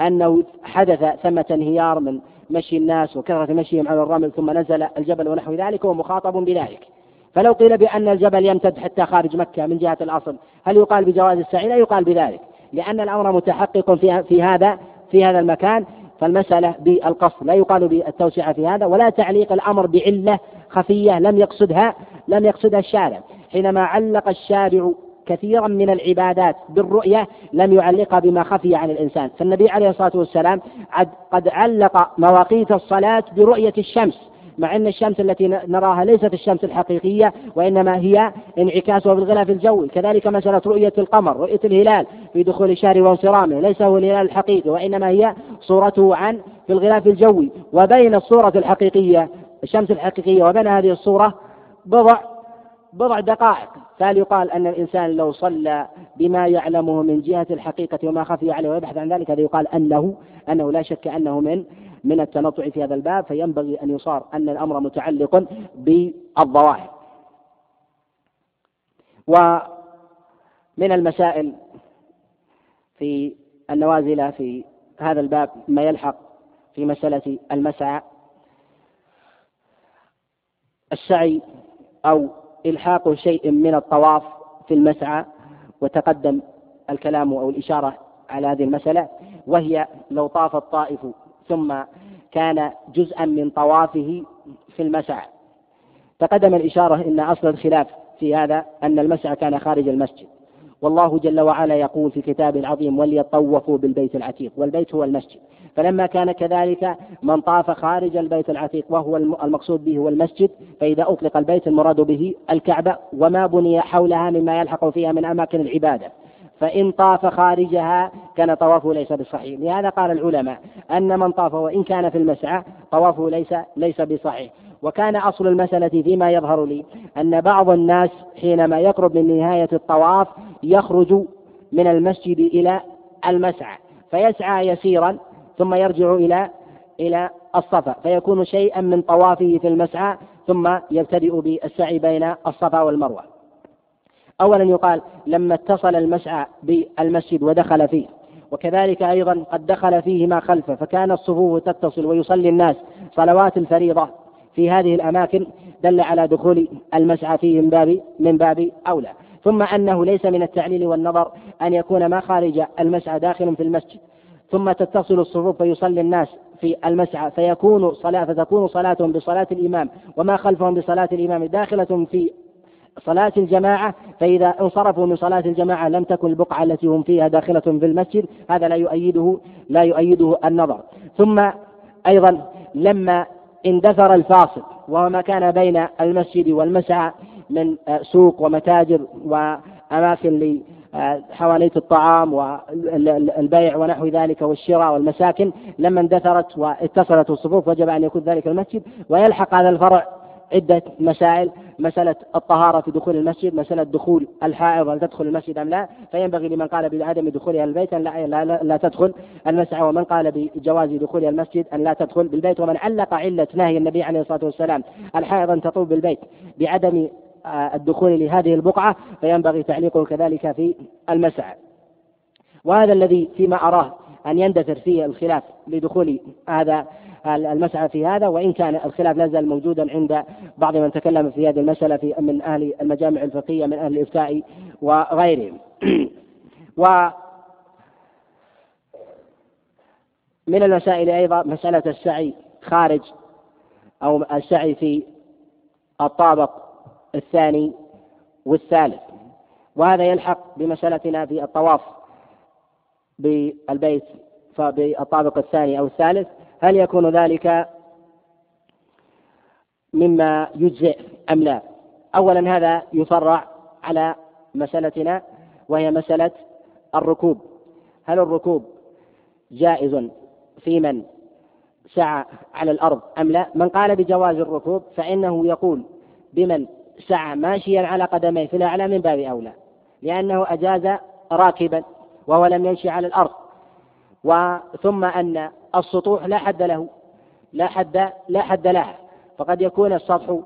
أنه حدث ثمة انهيار من مشي الناس وكثرة مشيهم على الرمل ثم نزل الجبل ونحو ذلك هو مخاطب بذلك. فلو قيل بأن الجبل يمتد حتى خارج مكة من جهة الأصل هل يقال بجواز السعي؟ لا يقال بذلك لأن الأمر متحقق في في هذا في هذا المكان فالمسألة بالقصد لا يقال بالتوسعة في هذا ولا تعليق الأمر بعلة خفية لم يقصدها لم يقصدها الشارع. حينما علق الشارع كثيرا من العبادات بالرؤية لم يعلقها بما خفي عن الإنسان. فالنبي عليه الصلاة والسلام قد علق مواقيت الصلاة برؤية الشمس. مع أن الشمس التي نراها ليست الشمس الحقيقية وإنما هي انعكاسها بالغلاف الجوي. كذلك مسألة رؤية القمر رؤية الهلال في دخول الشهر وانصرامه. ليس هو الهلال الحقيقي وإنما هي صورته عن في الغلاف الجوي. وبين الصورة الحقيقية الشمس الحقيقية وبين هذه الصورة بضع بضع دقائق. فهل يقال أن الإنسان لو صلى بما يعلمه من جهة الحقيقة وما خفي عليه ويبحث عن ذلك هذا يقال أنه أنه لا شك أنه من من التنطع في هذا الباب فينبغي أن يصار أن الأمر متعلق بالظواهر. ومن المسائل في النوازل في هذا الباب ما يلحق في مسألة المسعى السعي أو إلحاق شيء من الطواف في المسعى وتقدم الكلام أو الإشارة على هذه المسألة وهي لو طاف الطائف ثم كان جزءا من طوافه في المسعى. تقدم الإشارة إن أصل الخلاف في هذا أن المسعى كان خارج المسجد. والله جل وعلا يقول في كتابه العظيم وليطوفوا بالبيت العتيق والبيت هو المسجد. فلما كان كذلك من طاف خارج البيت العتيق وهو المقصود به هو المسجد فإذا أطلق البيت المراد به الكعبة وما بني حولها مما يلحق فيها من أماكن العبادة. فإن طاف خارجها كان طوافه ليس بصحيح. لهذا قال العلماء أن من طاف وإن كان في المسعى طوافه ليس ليس بصحيح. وكان أصل المسألة فيما يظهر لي أن بعض الناس حينما يقرب من نهاية الطواف يخرج من المسجد إلى المسعى فيسعى يسيرا ثم يرجع إلى إلى الصفا فيكون شيئا من طوافه في المسعى ثم يبتدئ بالسعي بين الصفا والمروة. أولا يقال لما اتصل المسعى بالمسجد ودخل فيه وكذلك أيضا قد دخل فيه ما خلفه فكان الصفوف تتصل ويصلي الناس صلوات الفريضة في هذه الأماكن دل على دخول المسعى فيه من باب من باب أولى. ثم أنه ليس من التعليل والنظر أن يكون ما خارج المسعى داخل في المسجد. ثم تتصل الصفوف فيصلي الناس في المسعى فيكون صلاة فتكون صلاتهم بصلاة الإمام وما خلفهم بصلاة الإمام داخلة في صلاة الجماعة فإذا انصرفوا من صلاة الجماعة لم تكن البقعة التي هم فيها داخلة في المسجد هذا لا يؤيده لا يؤيده النظر. ثم أيضا لما اندثر الفاصل وهو ما كان بين المسجد والمسعى من سوق ومتاجر وأماكن لحوانيت الطعام والبيع ونحو ذلك والشراء والمساكن لما اندثرت واتصلت الصفوف وجب أن يكون ذلك المسجد ويلحق هذا الفرع عدة مسائل مسألة الطهارة في دخول المسجد مسألة دخول الحائض هل تدخل المسجد أم لا؟ فينبغي لمن قال بعدم دخولها البيت أن لا, لا, لا, لا تدخل. المسعى ومن قال بجواز دخولها المسجد أن لا تدخل بالبيت. ومن علق علة نهي النبي عليه الصلاة والسلام الحائض أن تطوف بالبيت بعدم الدخول لهذه البقعة فينبغي تعليقه كذلك في المسعى. وهذا الذي فيما أراه أن يندثر فيه الخلاف لدخول هذا المسعى في هذا وإن كان الخلاف لا زال موجودا عند بعض من تكلم في هذه المسألة في من أهل المجامع الفقهية من أهل الإفتاء وغيرهم. و من المسائل أيضا مسألة السعي خارج أو السعي في الطابق الثاني والثالث وهذا يلحق بمسألتنا في الطواف. بالبيت فبالطابق الثاني أو الثالث هل يكون ذلك مما يجزئ أم لا؟ أولا هذا يفرع على مسألتنا وهي مسألة الركوب. هل الركوب جائز في من سعى على الأرض أم لا؟ من قال بجواز الركوب فإنه يقول بمن سعى ماشيا على قدميه في الأعلى من باب أولى لأنه أجاز راكبا. وهو لم يمشي على الأرض. وثم أن السطوح لا حد له لا حد لا حد لها. فقد يكون السطح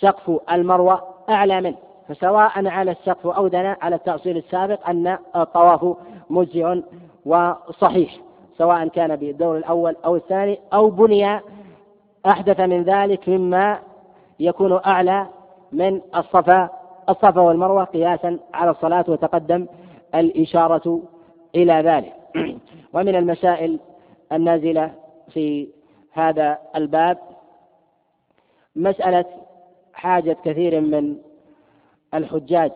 سقف المروة أعلى منه. فسواء على السقف أو دنا على التأصيل السابق أن الطواف مجزئ وصحيح سواء كان بالدور الأول أو الثاني أو بني أحدث من ذلك مما يكون أعلى من الصفا الصفا والمروة قياسا على الصلاة وتقدم الإشارة إلى ذلك. ومن المسائل النازلة في هذا الباب مسألة حاجة كثير من الحجاج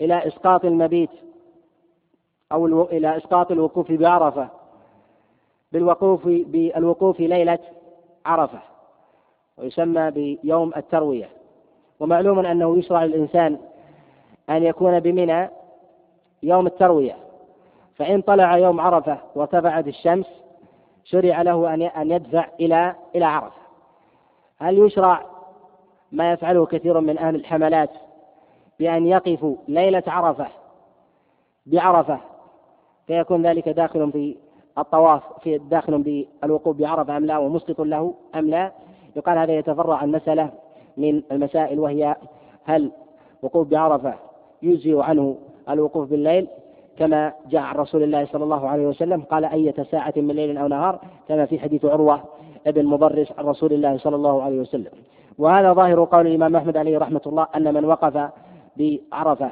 إلى إسقاط المبيت أو إلى إسقاط الوقوف بعرفة بالوقوف بالوقوف ليلة عرفة ويسمى بيوم التروية. ومعلوم أنه يشرع للإنسان أن يكون بمنى يوم التروية. فإن طلع يوم عرفة وارتفعت الشمس شرع له أن أن يدفع إلى إلى عرفة. هل يشرع؟ ما يفعله كثير من أهل الحملات بأن يقفوا ليلة عرفة بعرفة فيكون ذلك داخل في الطواف في داخل بالوقوف بعرفة أم لا ومسقط له أم لا. يقال هذا يتفرع عن مسألة من المسائل وهي هل وقوف بعرفة يجزي عنه الوقوف بالليل كما جاء عن رسول الله صلى الله عليه وسلم قال أية ساعة من ليل أو نهار كما في حديث عروة ابن مضرس عن رسول الله صلى الله عليه وسلم. وهذا ظاهر قول الإمام أحمد عليه رحمة الله أن من وقف بعرفة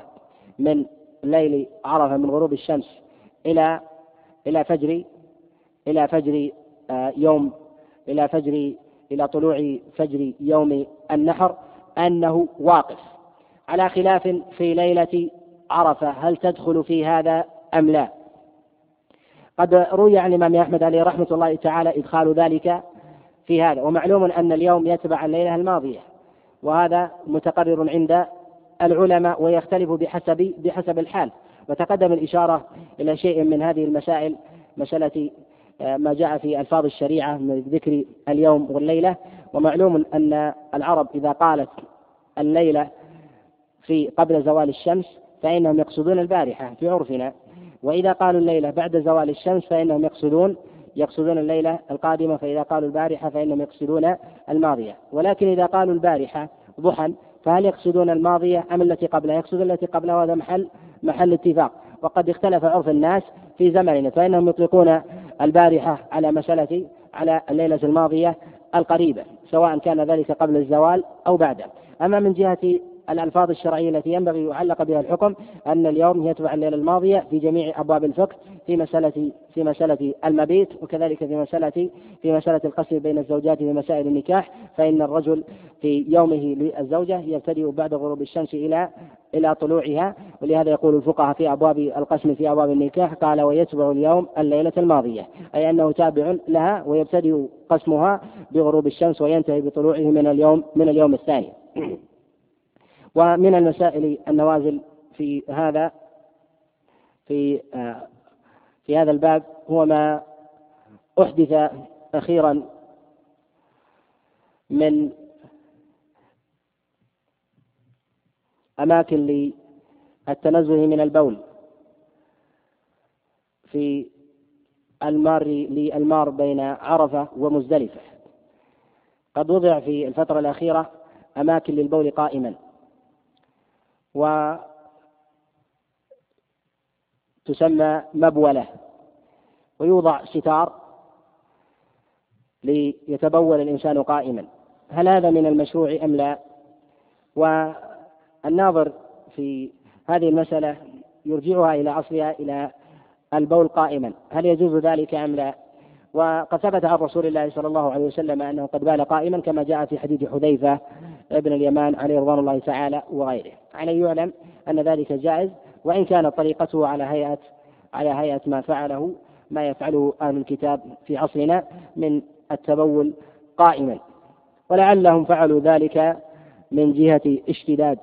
من ليل عرفة من غروب الشمس إلى إلى فجر إلى فجر آه، يوم إلى فجر إلى طلوع فجر يوم النحر أنه واقف. على خلاف في ليلة عرفة هل تدخل في هذا أم لا؟ قد روي عن الإمام أحمد عليه رحمة الله تعالى إدخال ذلك في هذا ومعلوم أن اليوم يتبع الليلة الماضية وهذا متقرر عند العلماء ويختلف بحسب بحسب الحال وتقدم الإشارة إلى شيء من هذه المسائل مسألة آه، ما جاء في ألفاظ الشريعة من ذكر اليوم والليلة ومعلوم أن العرب إذا قالت الليلة في قبل زوال الشمس فإنهم يقصدون البارحة في عرفنا. وإذا قالوا الليلة بعد زوال الشمس فإنهم يقصدون يقصدون الليلة القادمة فإذا قالوا البارحة فإنهم يقصدون الماضية. ولكن إذا قالوا البارحة ضحى فهل يقصدون الماضية أم التي قبلها؟ يقصدون التي قبلها وهذا محل محل اتفاق. وقد اختلف عرف الناس في زمننا فإنهم يطلقون البارحة على مسألة على الليلة الماضية القريبة سواء كان ذلك قبل الزوال أو بعده. أما من جهة الألفاظ الشرعية التي ينبغي يعلق بها الحكم أن اليوم يتبع الليلة الماضية في جميع أبواب الفقه في مسألة في مسألة المبيت وكذلك في مسألة في مسألة القسم بين الزوجات في مسائل النكاح فإن الرجل في يومه للزوجة يبتدئ بعد غروب الشمس إلى إلى طلوعها ولهذا يقول الفقهاء في أبواب القسم في أبواب النكاح قال ويتبع اليوم الليلة الماضية أي أنه تابع لها ويبتدئ قسمها بغروب الشمس وينتهي بطلوعه من اليوم من اليوم الثاني. ومن المسائل النوازل في هذا في آه، في هذا الباب هو ما أحدث أخيرا من أماكن للتنزه من البول في المار للمار بين عرفة ومزدلفة. قد وضع في الفترة الأخيرة أماكن للبول قائما. وتسمى مبولة. ويوضع ستار ليتبول الإنسان قائما. هل هذا من المشروع أم لا؟ والناظر في هذه المسألة يرجعها إلى أصلها إلى البول قائما. هل يجوز ذلك أم لا؟ وقد ثبت عن رسول الله صلى الله عليه وسلم أنه قد بال قائما كما جاء في حديث حذيفة ابن اليمان عليه رضوان الله تعالى وغيره. عليه يعلم أن ذلك جائز وإن كانت طريقته على هيئة على هيئة ما فعله ما يفعله أهل الكتاب في عصرنا من التبول قائما. ولعلهم فعلوا ذلك من جهة اشتداد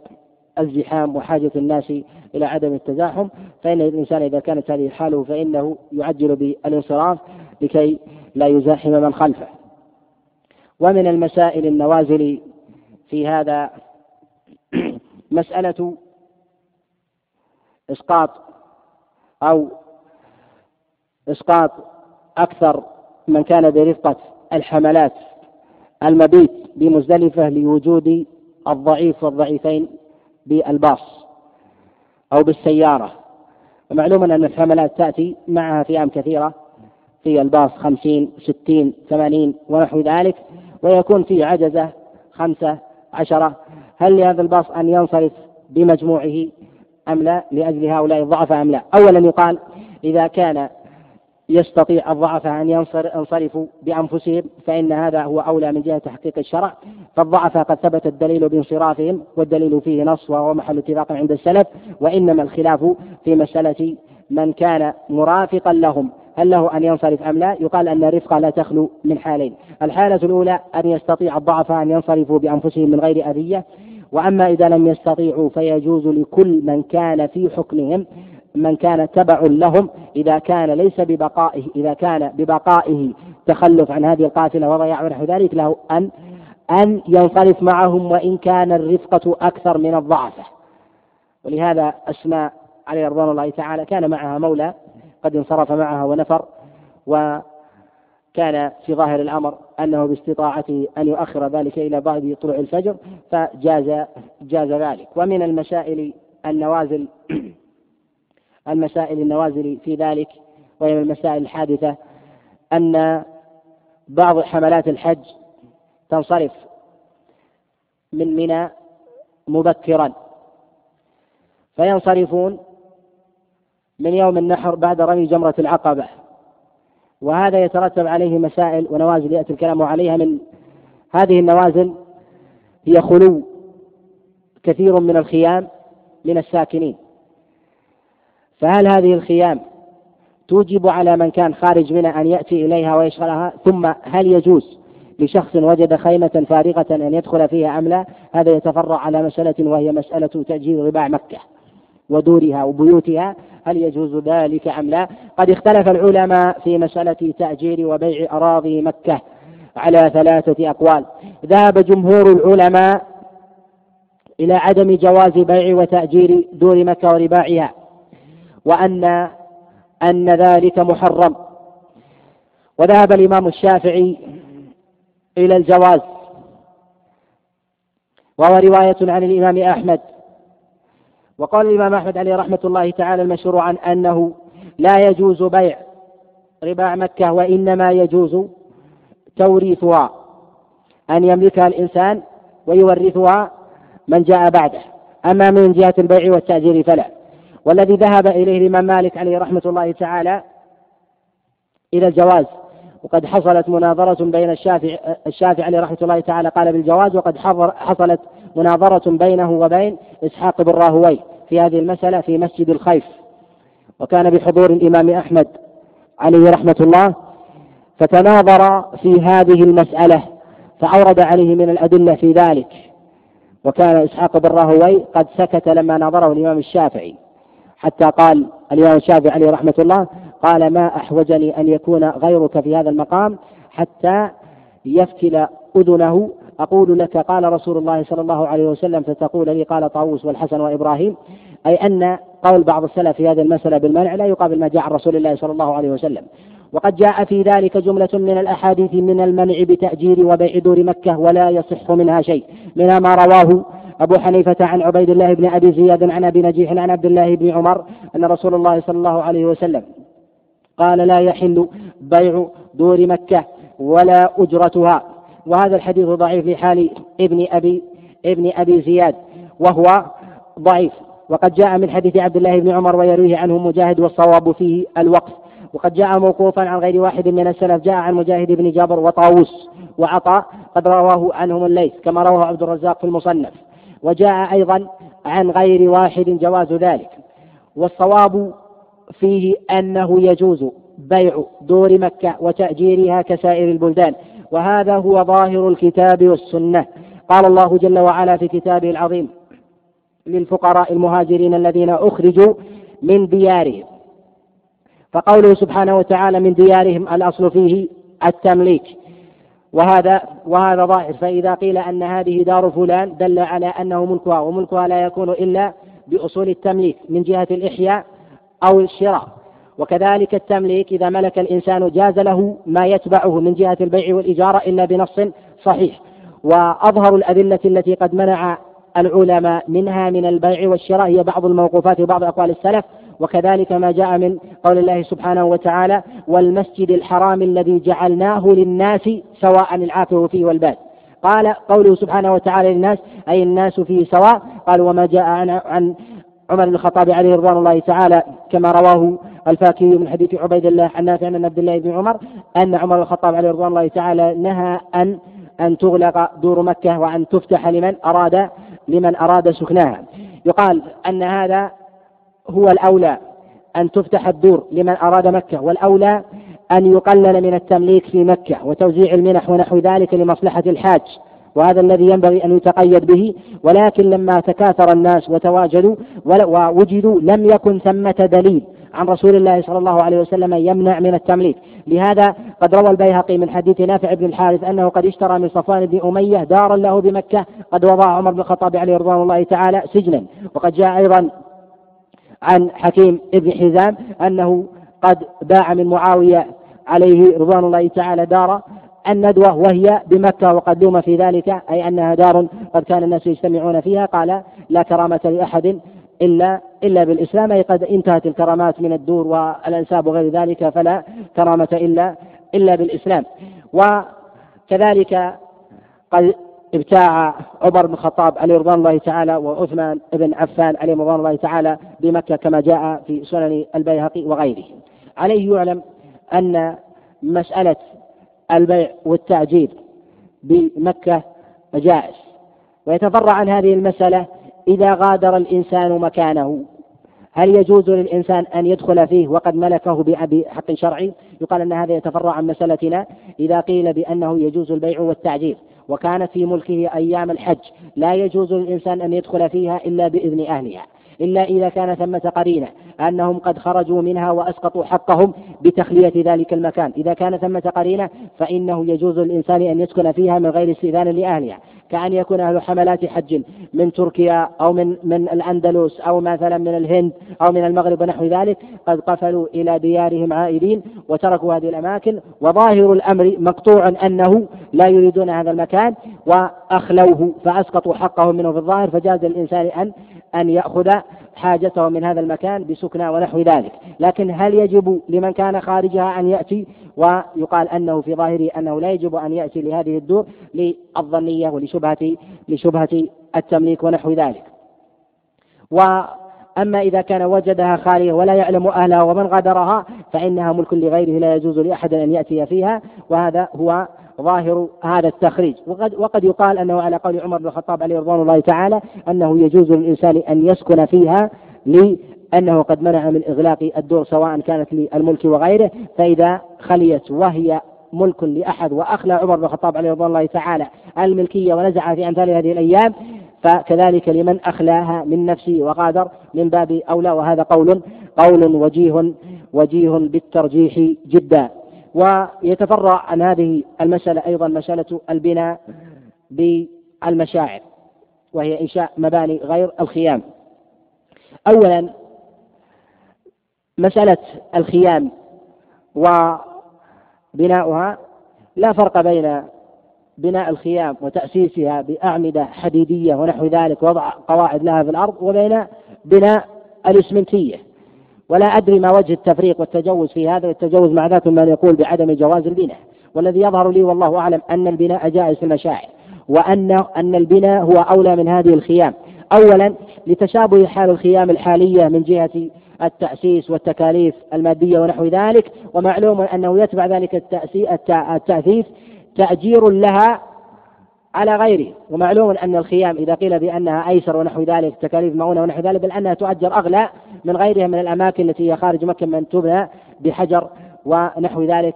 الزحام وحاجة الناس إلى عدم التزاحم. فإن الإنسان إذا كانت هذه حاله فإنه يعجل بالانصراف لكي لا يزاحم من خلفه. ومن المسائل النوازل في هذا مسألة إسقاط أو إسقاط أكثر من كان برفقة الحملات المبيت بمزدلفة لوجود الضعيف والضعيفين بالباص أو بالسيارة. ومعلوم أن الحملات تأتي معها فئام كثيرة. في الباص خمسين ستين ثمانين ونحو ذلك ويكون في عجزة خمسة عشرة. هل لهذا الباص أن ينصرف بمجموعه أم لا؟ لأجل هؤلاء الضعفاء أم لا؟ أولا يقال إذا كان يستطيع الضعفاء أن ينصرفوا بأنفسهم فإن هذا هو أولى من جهة تحقيق الشرع. فالضعفاء قد ثبت الدليل بانصرافهم والدليل فيه نص وهو محل اتفاق عند السلف وإنما الخلاف في مسألة من كان مرافقا لهم. هل له أن ينصرف أم لا؟ يقال أن الرفقة لا تخلو من حالين، الحالة الأولى أن يستطيع الضعفاء أن ينصرفوا بأنفسهم من غير أذية، وأما إذا لم يستطيعوا فيجوز لكل من كان في حكمهم من كان تبع لهم إذا كان ليس ببقائه إذا كان ببقائه تخلف عن هذه القافلة وضياع ونحو ذلك له أن أن ينصرف معهم وإن كان الرفقة أكثر من الضعفة ولهذا أسماء عليه رضوان الله تعالى كان معها مولى قد انصرف معها ونفر وكان في ظاهر الأمر أنه باستطاعته أن يؤخر ذلك إلى بعد طلوع الفجر فجاز جاز ذلك. ومن المسائل النوازل المسائل النوازل في ذلك وهي من المسائل الحادثة أن بعض حملات الحج تنصرف من منى مبكرا فينصرفون من يوم النحر بعد رمي جمرة العقبة. وهذا يترتب عليه مسائل ونوازل يأتي الكلام عليها من هذه النوازل هي خلو كثير من الخيام من الساكنين. فهل هذه الخيام توجب على من كان خارج منها أن يأتي إليها ويشغلها؟ ثم هل يجوز لشخص وجد خيمة فارغة أن يدخل فيها أم لا؟ هذا يتفرع على مسألة وهي مسألة تأجير رباع مكة. ودورها وبيوتها هل يجوز ذلك أم لا؟ قد اختلف العلماء في مسألة تأجير وبيع أراضي مكة على ثلاثة أقوال. ذهب جمهور العلماء إلى عدم جواز بيع وتأجير دور مكة ورباعها وأن أن ذلك محرم. وذهب الإمام الشافعي إلى الجواز وهو رواية عن الإمام أحمد. وقال الإمام أحمد عليه رحمة الله تعالى المشهور عن أنه لا يجوز بيع رباع مكة وإنما يجوز توريثها. أن يملكها الإنسان ويورثها من جاء بعده. أما من جهة البيع والتأجير فلا. والذي ذهب إليه الإمام مالك عليه رحمة الله تعالى إلى الجواز. وقد حصلت مناظرة بين الشافعي الشافعي عليه رحمة الله تعالى قال بالجواز وقد حصلت مناظرة بينه وبين إسحاق بن راهوي في هذه المسألة في مسجد الخيف. وكان بحضور الإمام أحمد عليه رحمة الله فتناظر في هذه المسألة فأورد عليه من الأدلة في ذلك. وكان إسحاق بن راهوي قد سكت لما ناظره الإمام الشافعي حتى قال الإمام الشافعي عليه رحمة الله قال ما أحوجني أن يكون غيرك في هذا المقام حتى يفتل أذنه أقول لك قال رسول الله صلى الله عليه وسلم فتقول لي قال طاووس والحسن وإبراهيم أي أن قول بعض السلف في هذه المسألة بالمنع لا يقابل ما جاء عن رسول الله صلى الله عليه وسلم. وقد جاء في ذلك جملة من الأحاديث من المنع بتأجير وبيع دور مكة ولا يصح منها شيء. منها ما رواه أبو حنيفة عن عبيد الله بن أبي زياد عن أبي نجيح عن عبد الله بن عمر أن رسول الله صلى الله عليه وسلم قال لا يحل بيع دور مكة ولا أجرتها. وهذا الحديث ضعيف لحال ابن أبي ابن أبي زياد وهو ضعيف. وقد جاء من حديث عبد الله بن عمر ويرويه عنه مجاهد والصواب فيه الوقف. وقد جاء موقوفا عن غير واحد من السلف جاء عن مجاهد بن جابر وطاووس وعطاء قد رواه عنهم الليث كما رواه عبد الرزاق في المصنف. وجاء أيضا عن غير واحد جواز ذلك. والصواب فيه أنه يجوز بيع دور مكة وتأجيرها كسائر البلدان. وهذا هو ظاهر الكتاب والسنة. قال الله جل وعلا في كتابه العظيم للفقراء المهاجرين الذين أخرجوا من ديارهم. فقوله سبحانه وتعالى من ديارهم الأصل فيه التمليك. وهذا وهذا ظاهر. فإذا قيل أن هذه دار فلان دل على أنه ملكها وملكها لا يكون إلا بأصول التمليك من جهة الإحياء أو الشراء. وكذلك التمليك إذا ملك الإنسان جاز له ما يتبعه من جهة البيع والإجارة إلا بنص صحيح. وأظهر الأدلة التي قد منع العلماء منها من البيع والشراء هي بعض الموقوفات وبعض أقوال السلف. وكذلك ما جاء من قول الله سبحانه وتعالى والمسجد الحرام الذي جعلناه للناس سواء العاكف فيه والباد قال قوله سبحانه وتعالى للناس أي الناس فيه سواء قال وما جاء عن, عن عمر بن الخطاب عليه رضوان الله تعالى كما رواه الفاكهي من حديث عبيد الله عن نافع عن عبد الله بن عمر أن عمر بن الخطاب عليه رضوان الله تعالى نهى أن أن تغلق دور مكة وأن تفتح لمن أراد لمن أراد سكناها يقال أن هذا هو الأولى أن تفتح الدور لمن أراد مكة والأولى أن يقلل من التمليك في مكة وتوزيع المنح ونحو ذلك لمصلحة الحاج. وهذا الذي ينبغي أن يتقيد به ولكن لما تكاثر الناس وتواجدوا ووجدوا لم يكن ثمة دليل عن رسول الله صلى الله عليه وسلم يمنع من التمليك. لهذا قد روى البيهقي من حديث نافع بن الحارث أنه قد اشترى من صفوان بن أمية دارا له بمكة قد وضع عمر بن الخطاب عليه رضوان الله تعالى سجنا. وقد جاء أيضا عن حكيم بن حزام أنه قد باع من معاوية عليه رضوان الله تعالى دار الندوة وهي بمكة وقد لوم في ذلك أي أنها دار قد كان الناس يجتمعون فيها. قال لا كرامة لأحد إلا إلا بالإسلام. أي قد انتهت الكرامات من الدور والأنساب وغير ذلك فلا كرامة إلا إلا بالإسلام. وكذلك قد ابتاع عمر بن الخطاب عليه رضوان الله تعالى وعثمان بن عفان عليه رضوان الله تعالى بمكة كما جاء في سنن البيهقي وغيره. عليه يعلم أن مسألة البيع والتأجير بمكة جائز ويتفرع عن هذه المسألة إذا غادر الإنسان مكانه. هل يجوز للإنسان أن يدخل فيه وقد ملكه بحق شرعي؟ يقال أن هذا يتفرع عن مسألتنا إذا قيل بأنه يجوز البيع والتعجير وكانت في ملكه أيام الحج لا يجوز للإنسان أن يدخل فيها إلا بإذن أهلها. إلا إذا كان ثمة قرينة أنهم قد خرجوا منها وأسقطوا حقهم بتخلية ذلك المكان. إذا كان ثمة قرينة فإنه يجوز للإنسان أن يسكن فيها من غير استئذان لأهلها كأن يكون أهل حملات حج من تركيا أو من من الأندلس أو مثلا من الهند أو من المغرب ونحو ذلك قد قفلوا إلى ديارهم عائدين وتركوا هذه الأماكن. وظاهر الأمر مقطوع أنه لا يريدون هذا المكان وأخلوه فأسقطوا حقهم منه في الظاهر فجاز للإنسان أن أن يأخذ حاجته من هذا المكان بسكنى ونحو ذلك. لكن هل يجب لمن كان خارجها أن يأتي؟ ويقال أنه في ظاهره أنه لا يجب أن يأتي لهذه الدور للظنية ولشبهة لشبهة التمليك ونحو ذلك. وأما إذا كان وجدها خالية ولا يعلم أهلها ومن غادرها فإنها ملك لغيره لا يجوز لأحد أن يأتي فيها وهذا هو ظاهر هذا التخريج. وقد, وقد يقال أنه على قول عمر بن الخطاب عليه رضوان الله تعالى أنه يجوز للإنسان أن يسكن فيها لأنه قد منع من إغلاق الدور سواء كانت للملك وغيره. فإذا خليت وهي ملك لأحد وأخلى عمر بن الخطاب عليه رضوان الله تعالى الملكية ونزع في أمثال هذه الأيام فكذلك لمن أخلاها من نفسه وغادر من باب أولى. وهذا قول قول وجيه وجيه بالترجيح جدا. ويتفرع عن هذه المسألة أيضا مسألة البناء بالمشاعر وهي إنشاء مباني غير الخيام. أولا مسألة الخيام بناؤها لا فرق بين بناء الخيام وتأسيسها بأعمدة حديدية ونحو ذلك وضع قواعد لها في الأرض وبين بناء الإسمنتية. ولا أدري ما وجه التفريق والتجوز في هذا والتجوز مع ذات من يقول بعدم جواز البناء. والذي يظهر لي والله أعلم أن البناء جائز في المشاعر وأن أن البناء هو أولى من هذه الخيام. أولا لتشابه حال الخيام الحالية من جهة التأسيس والتكاليف المادية ونحو ذلك ومعلوم أنه يتبع ذلك التأثيث تأجير لها على غيره. ومعلوم أن الخيام إذا قيل بأنها أيسر ونحو ذلك تكاليف مؤونة ونحو ذلك بل أنها تؤجر أغلى من غيرها من الأماكن التي هي خارج مكة من تبنى بحجر ونحو ذلك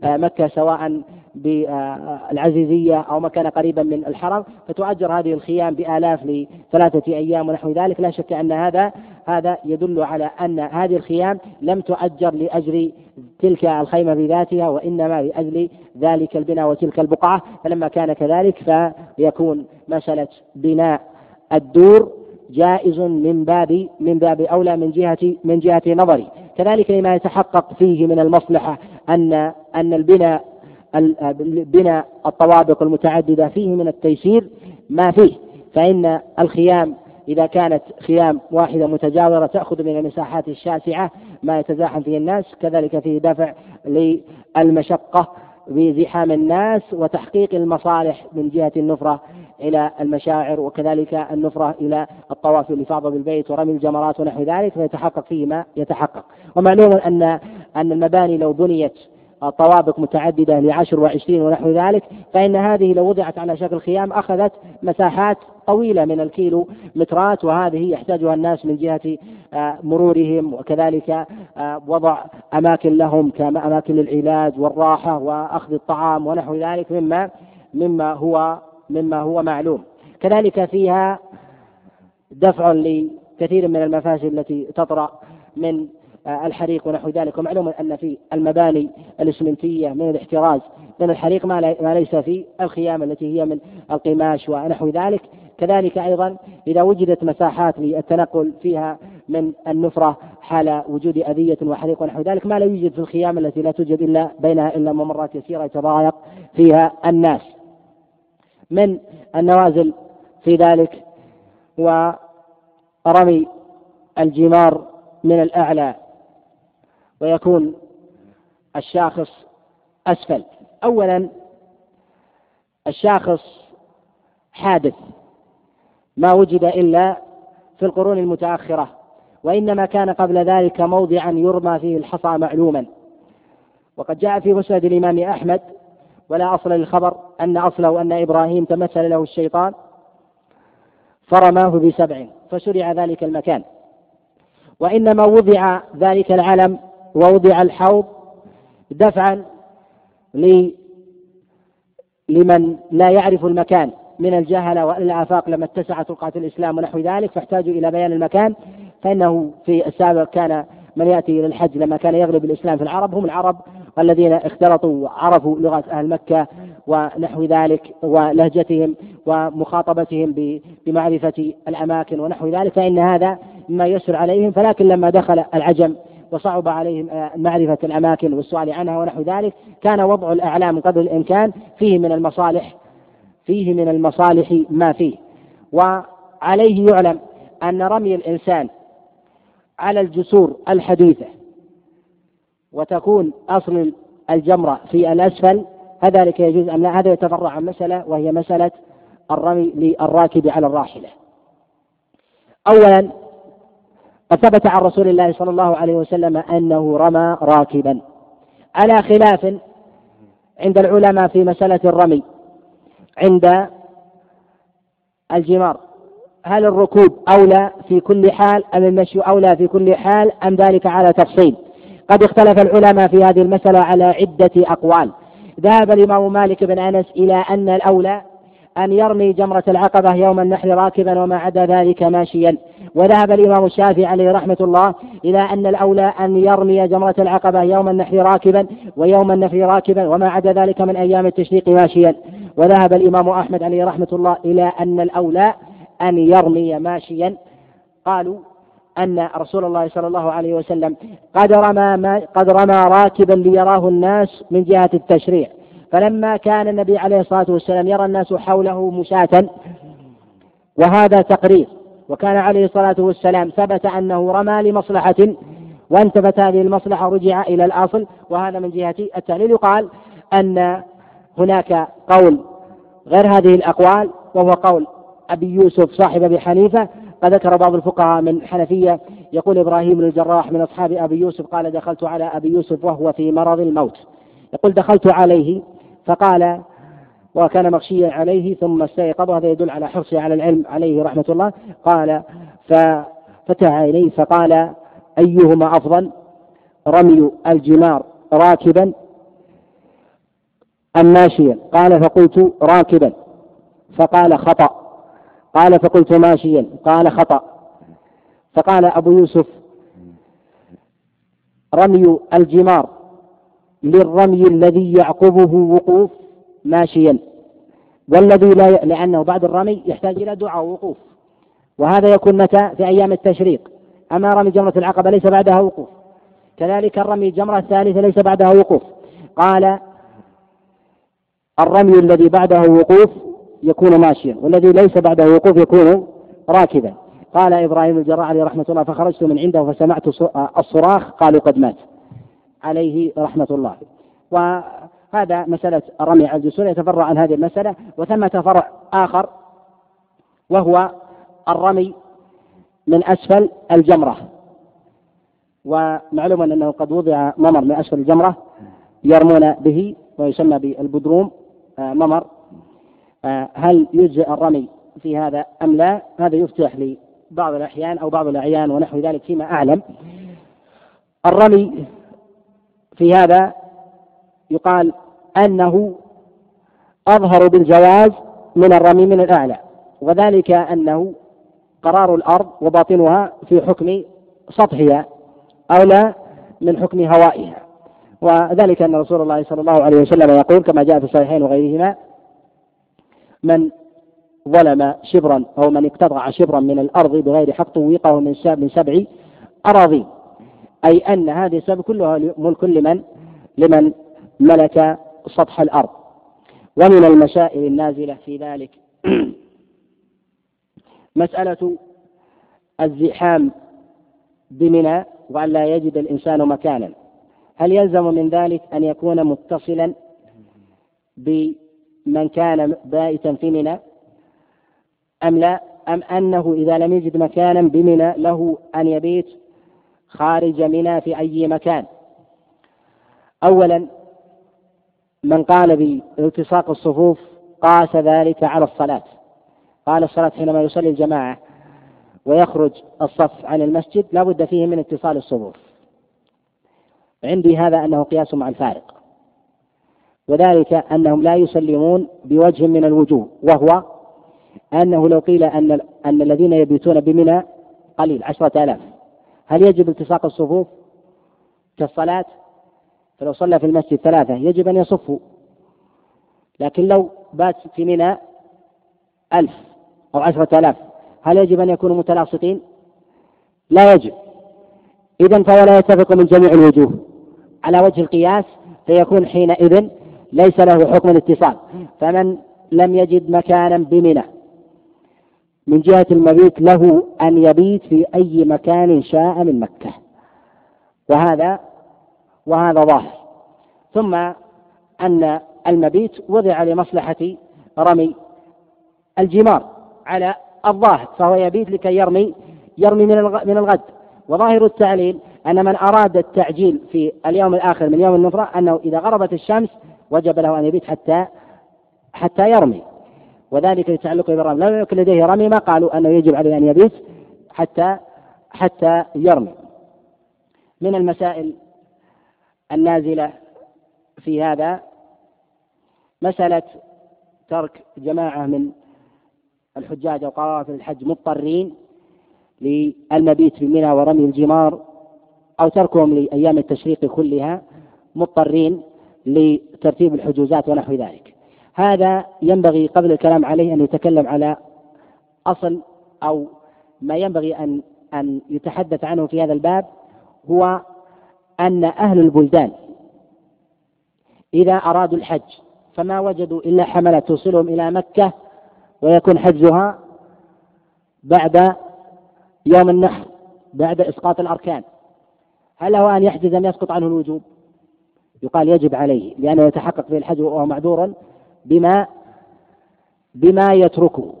بمكة سواء بالعزيزية أو مكان قريبا من الحرم فتؤجر هذه الخيام بآلاف لثلاثة أيام ونحو ذلك. لا شك أن هذا هذا يدل على أن هذه الخيام لم تؤجر لأجل تلك الخيمة بذاتها وإنما لأجل ذلك البناء وتلك البقعة. فلما كان كذلك فيكون مسألة بناء الدور جائز من باب من باب أولى من جهة من جهة نظري. كذلك لما يتحقق فيه من المصلحة أن أن البناء بناء الطوابق المتعددة فيه من التيسير ما فيه. فإن الخيام إذا كانت خيام واحدة متجاورة تأخذ من المساحات الشاسعة ما يتزاحم فيه الناس كذلك فيه دفع للمشقة بزحام الناس وتحقيق المصالح من جهة النفرة إلى المشاعر وكذلك النفرة إلى الطواف والإفاضة بالبيت ورمي الجمرات ونحو ذلك فيتحقق فيه ما يتحقق. ومعلوم أن أن المباني لو بنيت طوابق متعددة لعشر وعشرين ونحو ذلك فإن هذه لو وضعت على شكل خيام أخذت مساحات طويلة من الكيلو مترات وهذه يحتاجها الناس من جهة آه، مرورهم وكذلك آه، وضع أماكن لهم كأماكن للعلاج والراحة وأخذ الطعام ونحو ذلك مما مما هو مما هو معلوم. كذلك فيها دفع لكثير من المفاسد التي تطرأ من الحريق ونحو ذلك. ومعلوم أن في المباني الإسمنتية من الاحتراز من الحريق ما, ما ليس في الخيام التي هي من القماش ونحو ذلك. كذلك أيضا إذا وجدت مساحات للتنقل فيها من النفرة حال وجود أذية وحريق ونحو ذلك ما لا يوجد في الخيام التي لا توجد إلا بينها إلا ممرات يسيرة يتضايق فيها الناس. من النوازل في ذلك ورمي الجمار من الأعلى. ويكون الشاخص أسفل. أولا الشاخص حادث ما وجد إلا في القرون المتأخرة وإنما كان قبل ذلك موضعا يرمى فيه الحصى معلوما. وقد جاء في مسند الإمام أحمد ولا أصل للخبر أن أصله أن إبراهيم تمثل له الشيطان فرماه بسبع فشرع ذلك المكان. وإنما وضع ذلك العلم ووضع الحوض دفعا لمن لا يعرف المكان من الجهلة والآفاق لما اتسعت رقعة الإسلام ونحو ذلك فاحتاجوا إلى بيان المكان فإنه في السابق كان من يأتي إلى الحج لما كان يغلب الإسلام في العرب هم العرب الذين اختلطوا وعرفوا لغة أهل مكة ونحو ذلك ولهجتهم ومخاطبتهم بمعرفة الأماكن ونحو ذلك فإن هذا مما يسر عليهم فلكن لما دخل العجم وصعب عليهم آه، معرفة الأماكن والسؤال عنها ونحو ذلك. كان وضع الأعلام قدر الإمكان فيه من المصالح فيه من المصالح ما فيه. وعليه يعلم أن رمي الإنسان على الجسور الحديثة وتكون أصل الجمرة في الأسفل هذلك يجوز أم لا؟ هذا يتفرع عن مسألة وهي مسألة الرمي للراكب على الراحلة. أولا قد ثبت عن رسول الله صلى الله عليه وسلم أنه رمى راكبا. على خلاف عند العلماء في مسألة الرمي عند الجمار هل الركوب أولى في كل حال أم المشي أولى في كل حال؟ أم ذلك على تفصيل؟ قد اختلف العلماء في هذه المسألة على عدة أقوال. ذهب الإمام مالك بن أنس إلى أن الأولى أن يرمي جمرة العقبة يوم النحر راكبا وما عدا ذلك ماشيا. وذهب الإمام الشافعي عليه رحمة الله إلى أن الأولى أن يرمي جمرة العقبة يوم النحر راكبا ويوم النحر راكبا وما عدا ذلك من أيام التشريق ماشيا. وذهب الإمام أحمد عليه رحمة الله إلى أن الأولى أن يرمي ماشيا. قالوا أن رسول الله صلى الله عليه وسلم قد رمى قد رمى راكبا ليراه الناس من جهة التشريع. فلما كان النبي عليه الصلاة والسلام يرى الناس حوله مشاة وهذا تقرير. وكان عليه الصلاة والسلام ثبت أنه رمى لمصلحة وانتفت هذه المصلحة رجع إلى الأصل. وهذا من جهة التعليل. يقال أن هناك قول غير هذه الأقوال وهو قول أبي يوسف صاحب أبي حنيفة. قد ذكر بعض الفقهاء من حنفية يقول إبراهيم بن الجراح من أصحاب أبي يوسف قال دخلت على أبي يوسف وهو في مرض الموت. يقول دخلت عليه فقال وكان مغشيا عليه ثم استيقظ وهذا يدل على حرصه على العلم عليه رحمة الله. قال ففتح إليه فقال أيهما أفضل؟ رمي الجمار راكبا أم ماشيا؟ قال فقلت راكبا. فقال خطأ. قال فقلت ماشيا. قال خطأ. فقال أبو يوسف رمي الجمار. للرمي الذي يعقبه وقوف ماشيا والذي لا ي... لأنه بعد الرمي يحتاج إلى دعاء ووقوف. وهذا يكون متى؟ في أيام التشريق. أما رمي جمرة العقبة ليس بعدها وقوف. كذلك الرمي الجمرة الثالثة ليس بعدها وقوف. قال الرمي الذي بعده وقوف يكون ماشيا والذي ليس بعده وقوف يكون راكبا. قال إبراهيم الجراح عليه رحمة الله فخرجت من عنده فسمعت الصراخ قالوا قد مات. عليه رحمة الله. وهذا مسألة الرمي على الجسور يتفرع عن هذه المسألة. وثمة فرع آخر وهو الرمي من أسفل الجمرة. ومعلوم أنه قد وضع ممر من أسفل الجمرة يرمون به ويسمى بالبدروم آه، ممر. آه، هل يجزئ الرمي في هذا أم لا؟ هذا يفتح لبعض الأحيان أو بعض الأعيان ونحو ذلك فيما أعلم. الرمي في هذا يقال أنه أظهر بالجواز من الرمي من الأعلى وذلك أنه قرار الأرض وباطنها في حكم سطحها أو لا من حكم هوائها. وذلك أن رسول الله صلى الله عليه وسلم يقول كما جاء في الصحيحين وغيرهما من ظلم شبرا أو من اقتطع شبرا من الأرض بغير حق طويقه من من سبع أراضين أي أن هذه السبب كلها ملك لمن؟ لمن ملك سطح الأرض. ومن المسائل النازلة في ذلك. مسألة الزحام بمنى وأن لا يجد الإنسان مكانا. هل يلزم من ذلك أن يكون متصلا بمن كان بائتا في منى؟ أم لا؟ أم أنه إذا لم يجد مكانا بمنى له أن يبيت خارج منى في أي مكان. أولا من قال بالتصاق الصفوف قاس ذلك على الصلاة. قال الصلاة حينما يصلي الجماعة ويخرج الصف عن المسجد لا بد فيه من اتصال الصفوف. عندي هذا أنه قياس مع الفارق. وذلك أنهم لا يسلمون بوجه من الوجوه وهو أنه لو قيل أن أن الذين يبيتون بمنى قليل عشرة آلاف. هل يجب التصاق الصفوف كالصلاة؟ فلو صلى في المسجد ثلاثة يجب أن يصفوا. لكن لو بات في منى ألف أو عشرة آلاف هل يجب أن يكونوا متلاصقين؟ لا يجب. إذا فهو لا يتفق من جميع الوجوه. على وجه القياس فيكون حينئذ ليس له حكم الاتصال فمن لم يجد مكانا بمنى من جهة المبيت له أن يبيت في أي مكان شاء من مكة. وهذا وهذا ظاهر. ثم أن المبيت وضع لمصلحة رمي الجمار على الظاهر فهو يبيت لكي يرمي يرمي من من الغد. وظاهر التعليل أن من أراد التعجيل في اليوم الآخر من يوم النفرة أنه إذا غربت الشمس وجب له أن يبيت حتى حتى يرمي. وذلك لتعلقه بالرمي. لم يكن لديه رمي ما قالوا أنه يجب عليه أن يبيت حتى حتى يرمي. من المسائل النازلة في هذا مسألة ترك جماعة من الحجاج أو قوافل الحج مضطرين للمبيت في منى ورمي الجمار أو تركهم لأيام التشريق كلها مضطرين لترتيب الحجوزات ونحو ذلك. هذا ينبغي قبل الكلام عليه أن يتكلم على أصل أو ما ينبغي أن أن يتحدث عنه في هذا الباب هو أن أهل البلدان إذا أرادوا الحج فما وجدوا إلا حملة توصلهم إلى مكة ويكون حجها بعد يوم النحر بعد إسقاط الأركان. هل له أن يحجز أم يسقط عنه الوجوب؟ يقال يجب عليه لأنه يتحقق في الحج وهو معذور. بما بما يتركه.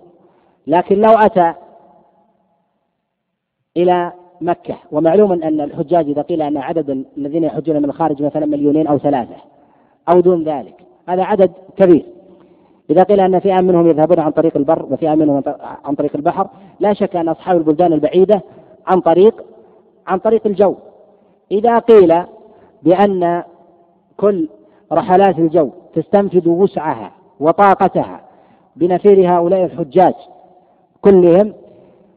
لكن لو أتى إلى مكة ومعلوم أن الحجاج إذا قيل أن عدد الذين يحجون من الخارج مثلا مليونين أو ثلاثة أو دون ذلك هذا عدد كبير. إذا قيل أن فئة منهم يذهبون عن طريق البر وفئة منهم عن طريق البحر لا شك أن أصحاب البلدان البعيدة عن طريق عن طريق الجو. إذا قيل بأن كل رحلات الجو تستنفذ وسعها وطاقتها بنفير هؤلاء الحجاج كلهم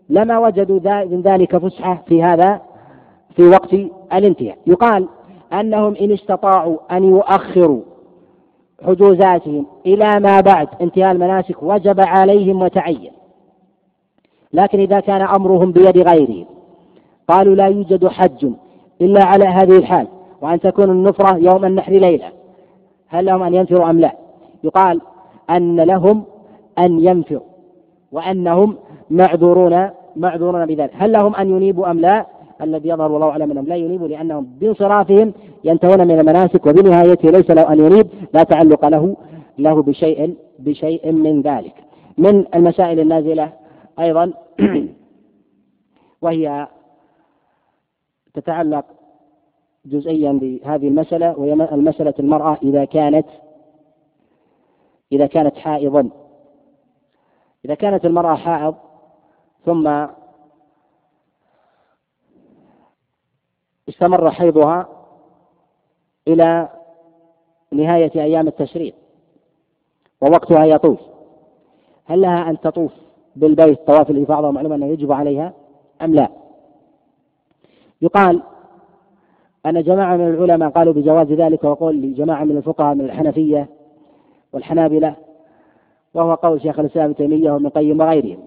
لما وجدوا من ذلك فسحة في هذا في وقت الانتهاء. يقال أنهم إن استطاعوا أن يؤخروا حجوزاتهم إلى ما بعد انتهاء المناسك وجب عليهم وتعين. لكن إذا كان أمرهم بيد غيرهم قالوا لا يوجد حج إلا على هذه الحال وأن تكون النفرة يوم النحر ليلة. هل لهم أن ينفروا أم لا؟ يقال أن لهم أن ينفروا وأنهم معذورون معذورون بذلك. هل لهم أن ينيبوا أم لا؟ الذي يظهر والله أعلم أنهم لا ينيبوا لأنهم بانصرافهم ينتهون من المناسك وبنهايته ليس له أن ينيب لا تعلق له له بشيء بشيء من ذلك. من المسائل النازلة أيضا وهي تتعلق جزئيا بهذه المسألة وهي المسألة المرأة إذا كانت إذا كانت حائضا. إذا كانت المرأة حائض ثم استمر حيضها إلى نهاية أيام التشريق ووقتها يطوف. هل لها أن تطوف بالبيت طواف الإفاضة ومعلوم أنه يجب عليها أم لا؟ يقال أن جماعة من العلماء قالوا بجواز ذلك وقول لجماعة من الفقهاء من الحنفية والحنابلة وهو قول شيخ الإسلام ابن تيمية وابن القيم وغيرهم.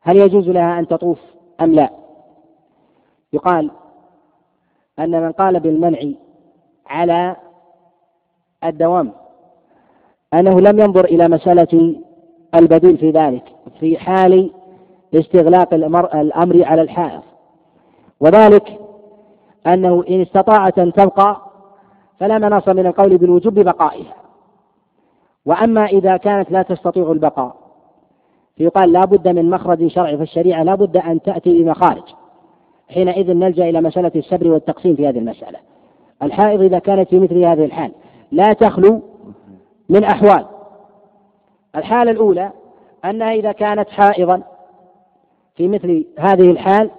هل يجوز لها أن تطوف أم لا؟ يقال أن من قال بالمنع على الدوام أنه لم ينظر إلى مسألة البديل في ذلك في حال استغلاق الأمر على الحائض. وذلك أنه إن استطاعت أن تبقى فلا مناص من القول بالوجوب ببقائها. وأما إذا كانت لا تستطيع البقاء فيقال لا بد من مخرج شرعي فالشريعة لا بد أن تأتي بمخارج حينئذ نلجأ إلى مسألة السبر والتقسيم في هذه المسألة. الحائض إذا كانت في مثل هذه الحال لا تخلو من أحوال. الحالة الأولى أنها إذا كانت حائضا في مثل هذه الحال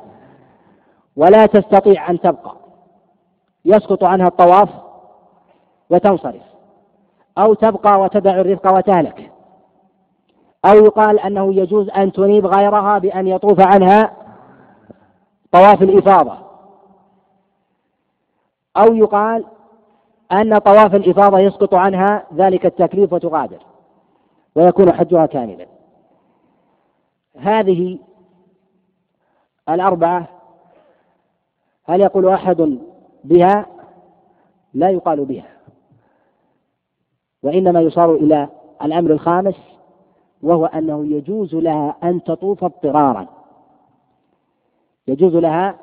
ولا تستطيع أن تبقى. يسقط عنها الطواف وتنصرف. أو تبقى وتدع الرفق وتهلك. أو يقال أنه يجوز أن تنيب غيرها بأن يطوف عنها طواف الإفاضة. أو يقال أن طواف الإفاضة يسقط عنها ذلك التكليف وتغادر. ويكون حجها كاملا. هذه الأربعة هل يقول أحد بها؟ لا يقال بها. وإنما يصار إلى الأمر الخامس وهو أنه يجوز لها أن تطوف اضطرارا. يجوز لها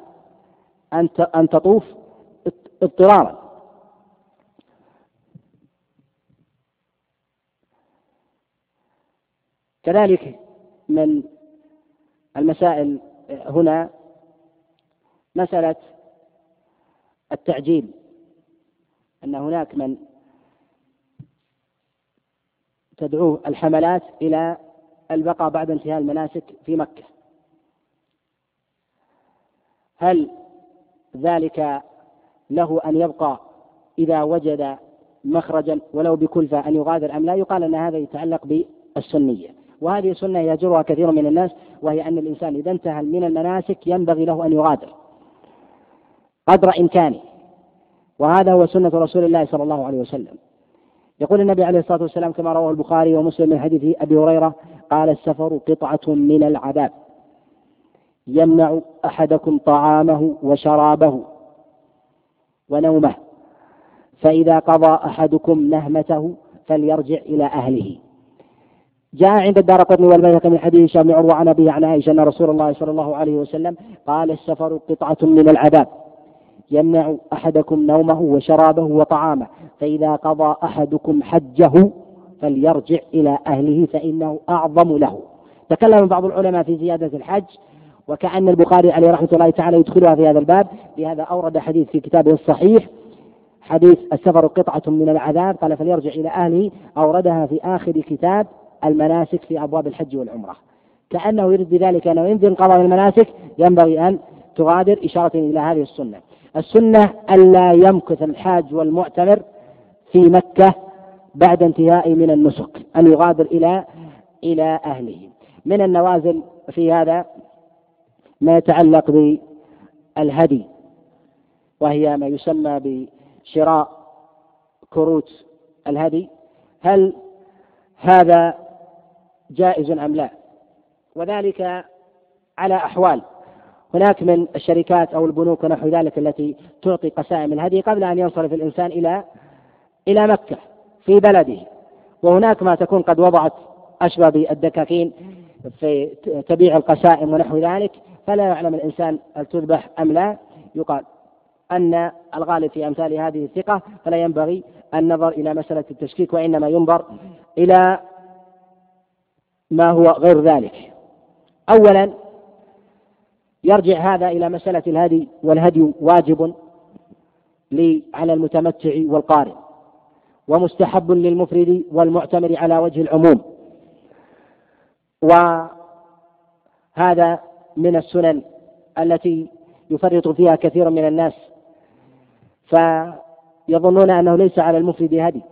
أن أن تطوف اضطرارا. كذلك من المسائل هنا مسألة التعجيل أن هناك من تدعوه الحملات إلى البقاء بعد انتهاء المناسك في مكة. هل ذلك له أن يبقى إذا وجد مخرجا ولو بكلفة أن يغادر أم لا؟ يقال أن هذا يتعلق بالسنية. وهذه سنة يجرها كثير من الناس وهي أن الإنسان إذا انتهى من المناسك ينبغي له أن يغادر. قدر إمكانه. وهذا هو سنة رسول الله صلى الله عليه وسلم. يقول النبي عليه الصلاة والسلام كما رواه البخاري ومسلم من حديث أبي هريرة قال السفر قطعة من العذاب. يمنع أحدكم طعامه وشرابه ونومه. فإذا قضى أحدكم نهمته فليرجع إلى أهله. جاء عند الدار قطني والبيهقي من حديث هشام بن عروة عن أبيه عن عائشة أن رسول الله صلى الله عليه وسلم قال السفر قطعة من العذاب. يمنع أحدكم نومه وشرابه وطعامه فإذا قضى أحدكم حجه فليرجع إلى أهله فإنه أعظم له. تكلم بعض العلماء في زيادة الحج وكأن البخاري عليه رحمة الله تعالى يدخلها في هذا الباب لهذا أورد حديث في كتابه الصحيح حديث السفر قطعة من العذاب قال فليرجع إلى أهله أوردها في آخر كتاب المناسك في أبواب الحج والعمرة. كأنه يريد بذلك أنه إن انقضى المناسك ينبغي أن تغادر إشارة إلى هذه السنة. السنة ألا يمكث الحاج والمعتمر في مكة بعد انتهاء من النسك أن يغادر إلى إلى أهله. من النوازل في هذا ما يتعلق بالهدي وهي ما يسمى بشراء كروت الهدي. هل هذا جائز أم لا؟ وذلك على أحوال. هناك من الشركات أو البنوك ونحو ذلك التي تعطي قسائم الهدي قبل أن ينصرف الإنسان إلى إلى مكة في بلده. وهناك ما تكون قد وضعت أشبه بالدكاكين في تبيع القسائم ونحو ذلك. فلا يعلم الإنسان هل تذبح أم لا. يقال أن الغالب في أمثال هذه الثقة فلا ينبغي النظر إلى مسألة التشكيك وإنما ينظر إلى ما هو غير ذلك. أولا يرجع هذا إلى مسألة الهدي والهدي واجب على المتمتع والقارئ ومستحب للمفرد والمعتمر على وجه العموم. وهذا من السنن التي يفرط فيها كثير من الناس فيظنون أنه ليس على المفرد هدي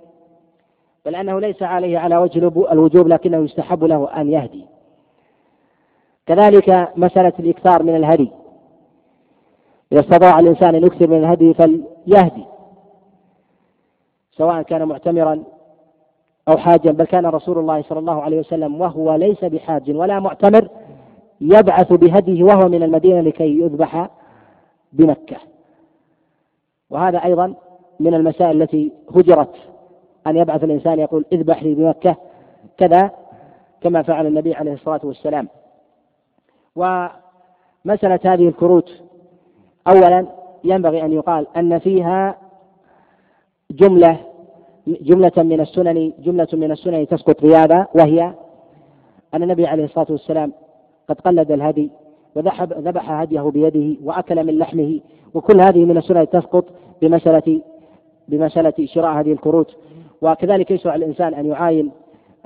بل أنه ليس عليه على وجه الوجوب لكنه يستحب له أن يهدي. كذلك مسألة الإكثار من الهدي. إذا استطاع الإنسان أن يكثر من الهدي فليهدي. سواء كان معتمرا أو حاجا بل كان رسول الله صلى الله عليه وسلم وهو ليس بحاج ولا معتمر يبعث بهديه وهو من المدينة لكي يذبح بمكة. وهذا أيضا من المسائل التي هجرت. أن يبعث الإنسان يقول اذبح لي بمكة كذا كما فعل النبي عليه الصلاة والسلام. ومسألة هذه الكروت أولا ينبغي أن يقال أن فيها جملة جملة من السنن جملة من السنن تسقط بهذا وهي أن النبي عليه الصلاة والسلام قد قلد الهدي وذهب ذبح هديه بيده وأكل من لحمه وكل هذه من السنن تسقط بمسألة بمسألة شراء هذه الكروت. وكذلك يشرع الإنسان أن يعاين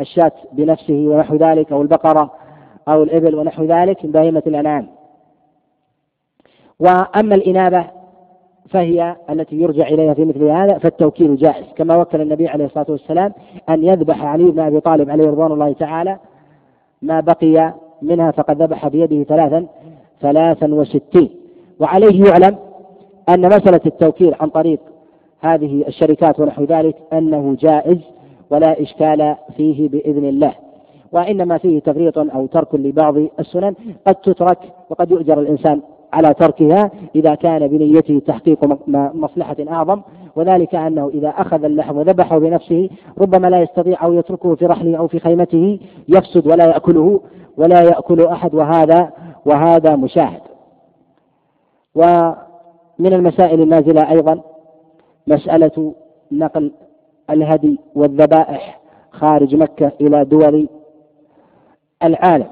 الشاة بنفسه ونحو ذلك أو البقرة أو الإبل ونحو ذلك من بهيمة الأنعام. وأما الإنابة فهي التي يرجع إليها في مثل هذا فالتوكيل جائز. كما وكل النبي عليه الصلاة والسلام أن يذبح علي بن أبي طالب عليه رضوان الله تعالى ما بقي منها فقد ذبح بيده ثلاثا ثلاثا وستين. وعليه يعلم أن مسألة التوكيل عن طريق هذه الشركات ونحو ذلك أنه جائز ولا إشكال فيه بإذن الله. وإنما فيه تفريط أو ترك لبعض السنن. قد تترك وقد يؤجر الإنسان على تركها إذا كان بنيته تحقيق مصلحة أعظم. وذلك أنه إذا أخذ اللحم وذبحه بنفسه ربما لا يستطيع أو يتركه في رحله أو في خيمته يفسد ولا يأكله ولا يأكل أحد. وهذا وهذا مشاهد. ومن المسائل النازلة أيضا مسألة نقل الهدي والذبائح خارج مكة إلى دول العالم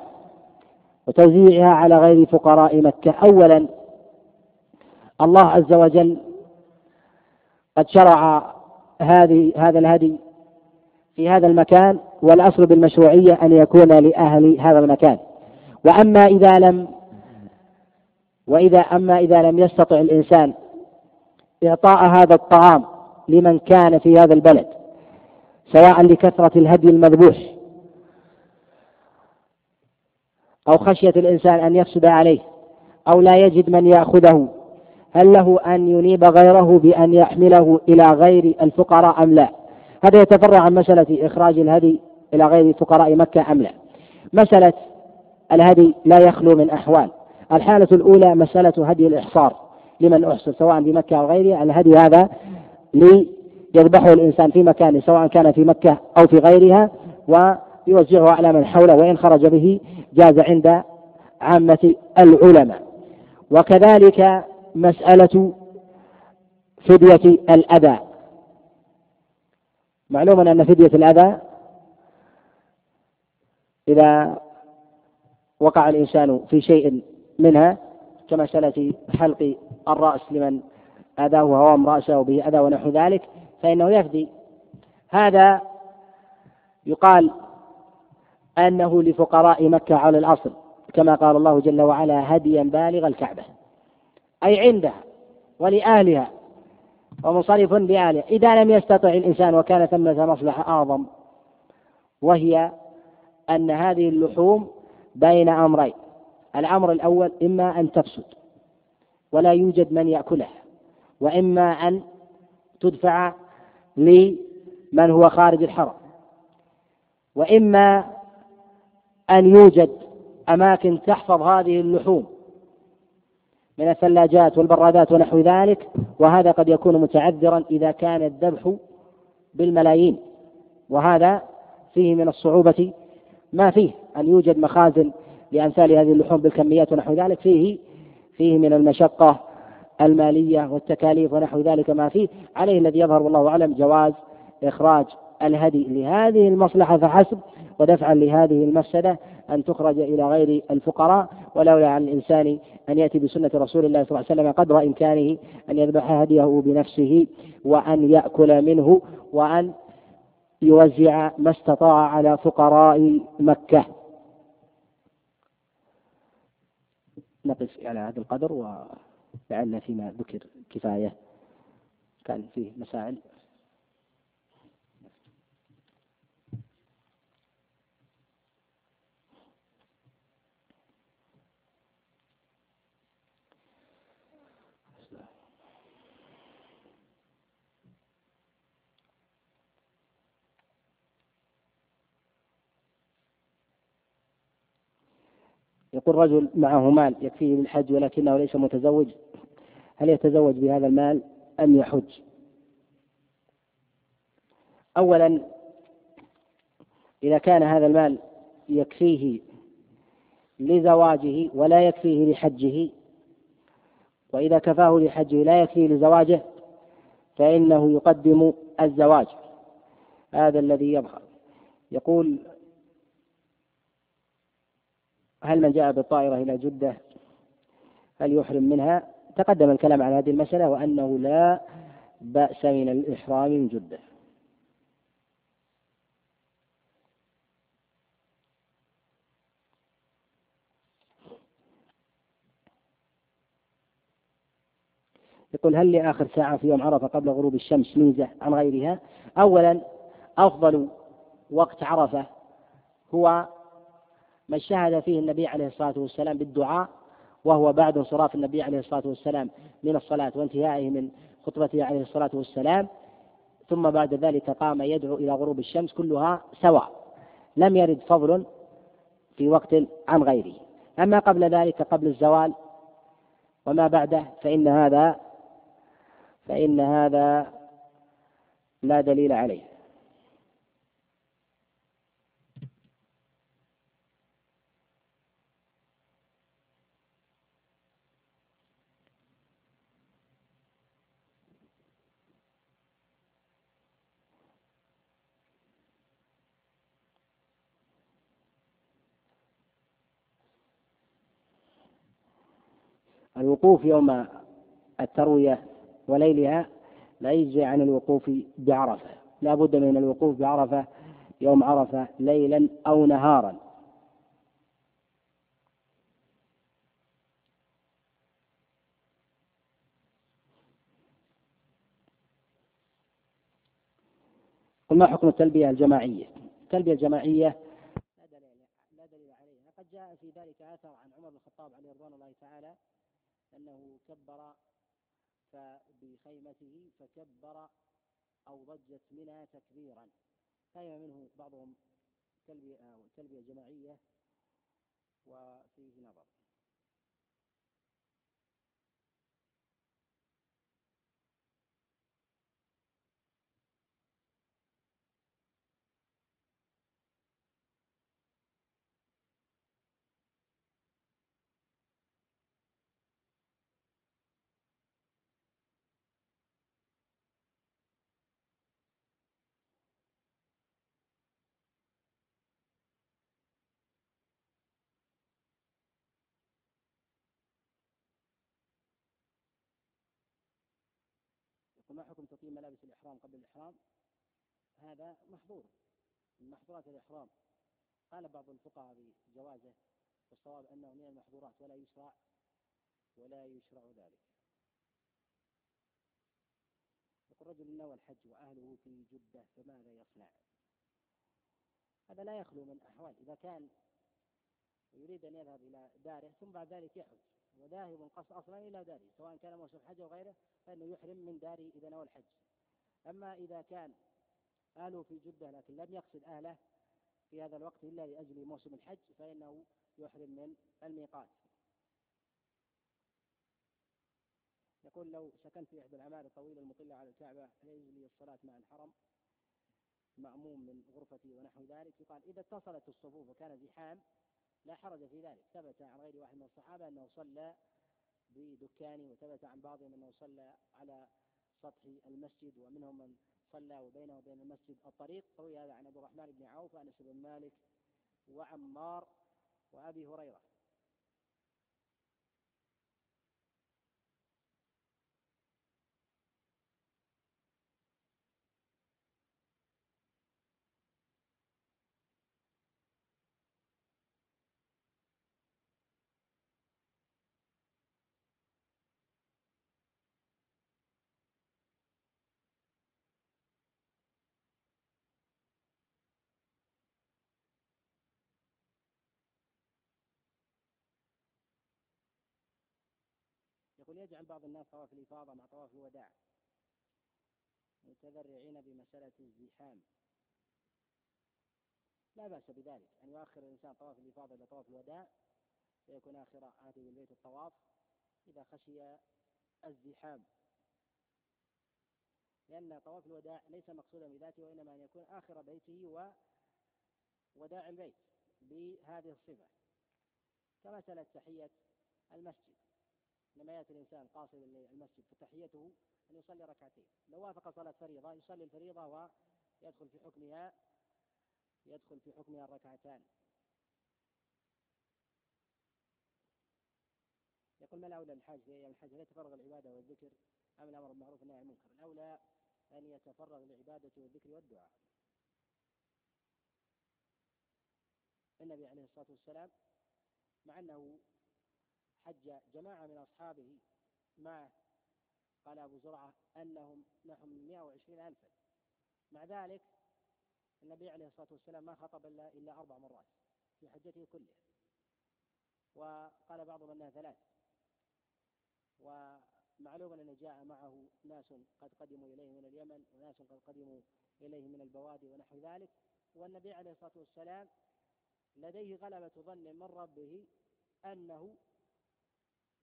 وتوزيعها على غير فقراء مكة. أولا الله عز وجل قد شرع هذه هذا الهدي في هذا المكان والأصل بالمشروعية أن يكون لأهل هذا المكان. وأما إذا لم وإذا أما إذا لم يستطع الإنسان إعطاء هذا الطعام لمن كان في هذا البلد سواء لكثرة الهدي المذبوح أو خشية الإنسان أن يفسد عليه أو لا يجد من يأخذه هل له أن ينيب غيره بأن يحمله إلى غير الفقراء أم لا؟ هذا يتفرع عن مسألة إخراج الهدي إلى غير فقراء مكة أم لا؟ مسألة الهدي لا يخلو من أحوال. الحالة الأولى مسألة هدي الإحصار لمن أحصر سواء في مكة أو غيرها. الهدي هذا ليذبحه الإنسان في مكانه سواء كان في مكة أو في غيرها ويوزعه على من حوله وإن خرج به جاز عند عامة العلماء. وكذلك مسألة فدية الأذى. معلوم أن فدية الأذى إذا وقع الإنسان في شيء منها كمسألة حلق الرأس لمن أذاه هوام رأسه به أذى ونحو ذلك فإنه يفدي. هذا يقال أنه لفقراء مكة على الأصل كما قال الله جل وعلا هديا بالغ الكعبة. أي عندها ولأهلها ومنصرف بأهلها إذا لم يستطع الإنسان وكان ثمة مصلحة أعظم وهي أن هذه اللحوم بين أمرين. الأمر الأول إما أن تفسد ولا يوجد من يأكلها وإما أن تدفع لمن هو خارج الحرم وإما أن يوجد أماكن تحفظ هذه اللحوم من الثلاجات والبرادات ونحو ذلك وهذا قد يكون متعذرا إذا كان الذبح بالملايين. وهذا فيه من الصعوبة ما فيه أن يوجد مخازن لأمثال هذه اللحوم بالكميات ونحو ذلك. فيه فيه من المشقة المالية والتكاليف ونحو ذلك ما فيه. عليه الذي يظهر والله أعلم جواز إخراج الهدي لهذه المصلحة فحسب ودفعا لهذه المفسدة أن تخرج إلى غير الفقراء ولولا عن الإنسان أن يأتي بسنة رسول الله صلى الله عليه وسلم قدر إمكانه أن يذبح هديه بنفسه وأن يأكل منه وأن يوزع ما استطاع على فقراء مكة. نقف على هذا القدر ولعل فيما ذكر كفاية. كان فيه مسائل. يقول رجل معه مال يكفيه للحج ولكنه ليس متزوج هل يتزوج بهذا المال أم يحج؟ أولا إذا كان هذا المال يكفيه لزواجه ولا يكفيه لحجه وإذا كفاه لحجه لا يكفيه لزواجه فإنه يقدم الزواج هذا الذي يظهر. يقول هل من جاء بالطائرة إلى جدة هل يحرم منها؟ تقدم الكلام على هذه المسألة وأنه لا بأس من الإحرام من جدة. يقول هل لآخر ساعة في يوم عرفة قبل غروب الشمس ميزة عن غيرها؟ أولا أفضل وقت عرفة هو ما شهد فيه النبي عليه الصلاة والسلام بالدعاء وهو بعد انصراف النبي عليه الصلاة والسلام من الصلاة وانتهائه من خطبته عليه الصلاة والسلام. ثم بعد ذلك قام يدعو إلى غروب الشمس كلها سواء. لم يرد فضل في وقت عن غيره. أما قبل ذلك قبل الزوال وما بعده فإن هذا فإن هذا لا دليل عليه. الوقوف يوم التروية وليلها لا يجزي عن الوقوف بعرفة. لا بد من الوقوف بعرفة يوم عرفة ليلا أو نهارا. ما حكم التلبية الجماعية؟ التلبية الجماعية لا دليل لا دليل عليها، قد جاء في ذلك أثر عن عمر بن الخطاب عليه رضوان الله تعالى أنه كبر بخيمته فكبر أو ضجت منها تكبيرا. فهم منه بعضهم تلبية تلبية جماعية وفيه نظر. يقول ما حكم تطيب ملابس الإحرام قبل الإحرام؟ هذا محظور من محظورات الإحرام. قال بعض الفقهاء بجوازه والصواب أنه من المحظورات ولا يشرع ولا يشرع ذلك. يقول رجل نوى الحج وأهله في جدة فماذا يصنع؟ هذا لا يخلو من أحوال. إذا كان يريد أن يذهب إلى داره ثم بعد ذلك يحج. وذاهب قصد أصلا إلى داره سواء كان موسم حج أو غيره فإنه يحرم من داره إذا نوى الحج. أما إذا كان أهله في جدة لكن لم يقصد أهله في هذا الوقت إلا لأجل موسم الحج فإنه يحرم من الميقات. يقول لو سكنت في إحدى العمارة الطويلة المطلة على الكعبة يجوز لي الصلاة مع الحرم؟ مأموم من غرفتي ونحو ذلك. يقال إذا اتصلت الصفوف وكان زحام لا حرج في ذلك. ثبت عن غير واحد من الصحابة أنه صلى بدكان وثبت عن بعضهم أنه صلى على سطح المسجد ومنهم من صلى وبينه وبين المسجد الطريق. روي هذا عن عبد الرحمن بن عوف وأنس بن مالك وعمار وأبي هريرة. يقول يجعل بعض الناس طواف الإفاضة مع طواف الوداع. متذرعين بمسألة الزحام. لا بأس بذلك. أن يؤخر الإنسان طواف الإفاضة إلى طواف الوداع فيكون آخر عهده بالبيت الطواف إذا خشي الزحام. لأن طواف الوداع ليس مقصودا بذاته وإنما أن يكون آخر بيته ووداع البيت بهذه الصفة. كمسألة تحية المسجد. لما يأتي الإنسان قاصدا للمسجد فتحيته أن يصلي ركعتين لو وافق صلاة فريضة يصلي الفريضة ويدخل في حكمها يدخل في حكمها الركعتان يقول ما الأولى الحاج في الحج يتفرغ العبادة والذكر أم الأمر بالمعروف والنهي عن المنكر؟ الأولى أن يتفرغ للعبادة والذكر والدعاء. النبي عليه الصلاة والسلام مع أنه حج جماعة من أصحابه معه قال أبو زرعة أنهم نحو من 120 ألفا. مع ذلك النبي عليه الصلاة والسلام ما خطب إلا إلا أربع مرات في حجته كلها. وقال بعضهم أنها ثلاث. ومعلوم أن جاء معه ناس قد قدموا إليه من اليمن وناس قد قدموا إليه من البوادي ونحو ذلك. والنبي عليه الصلاة والسلام لديه غلبة ظن من ربه أنه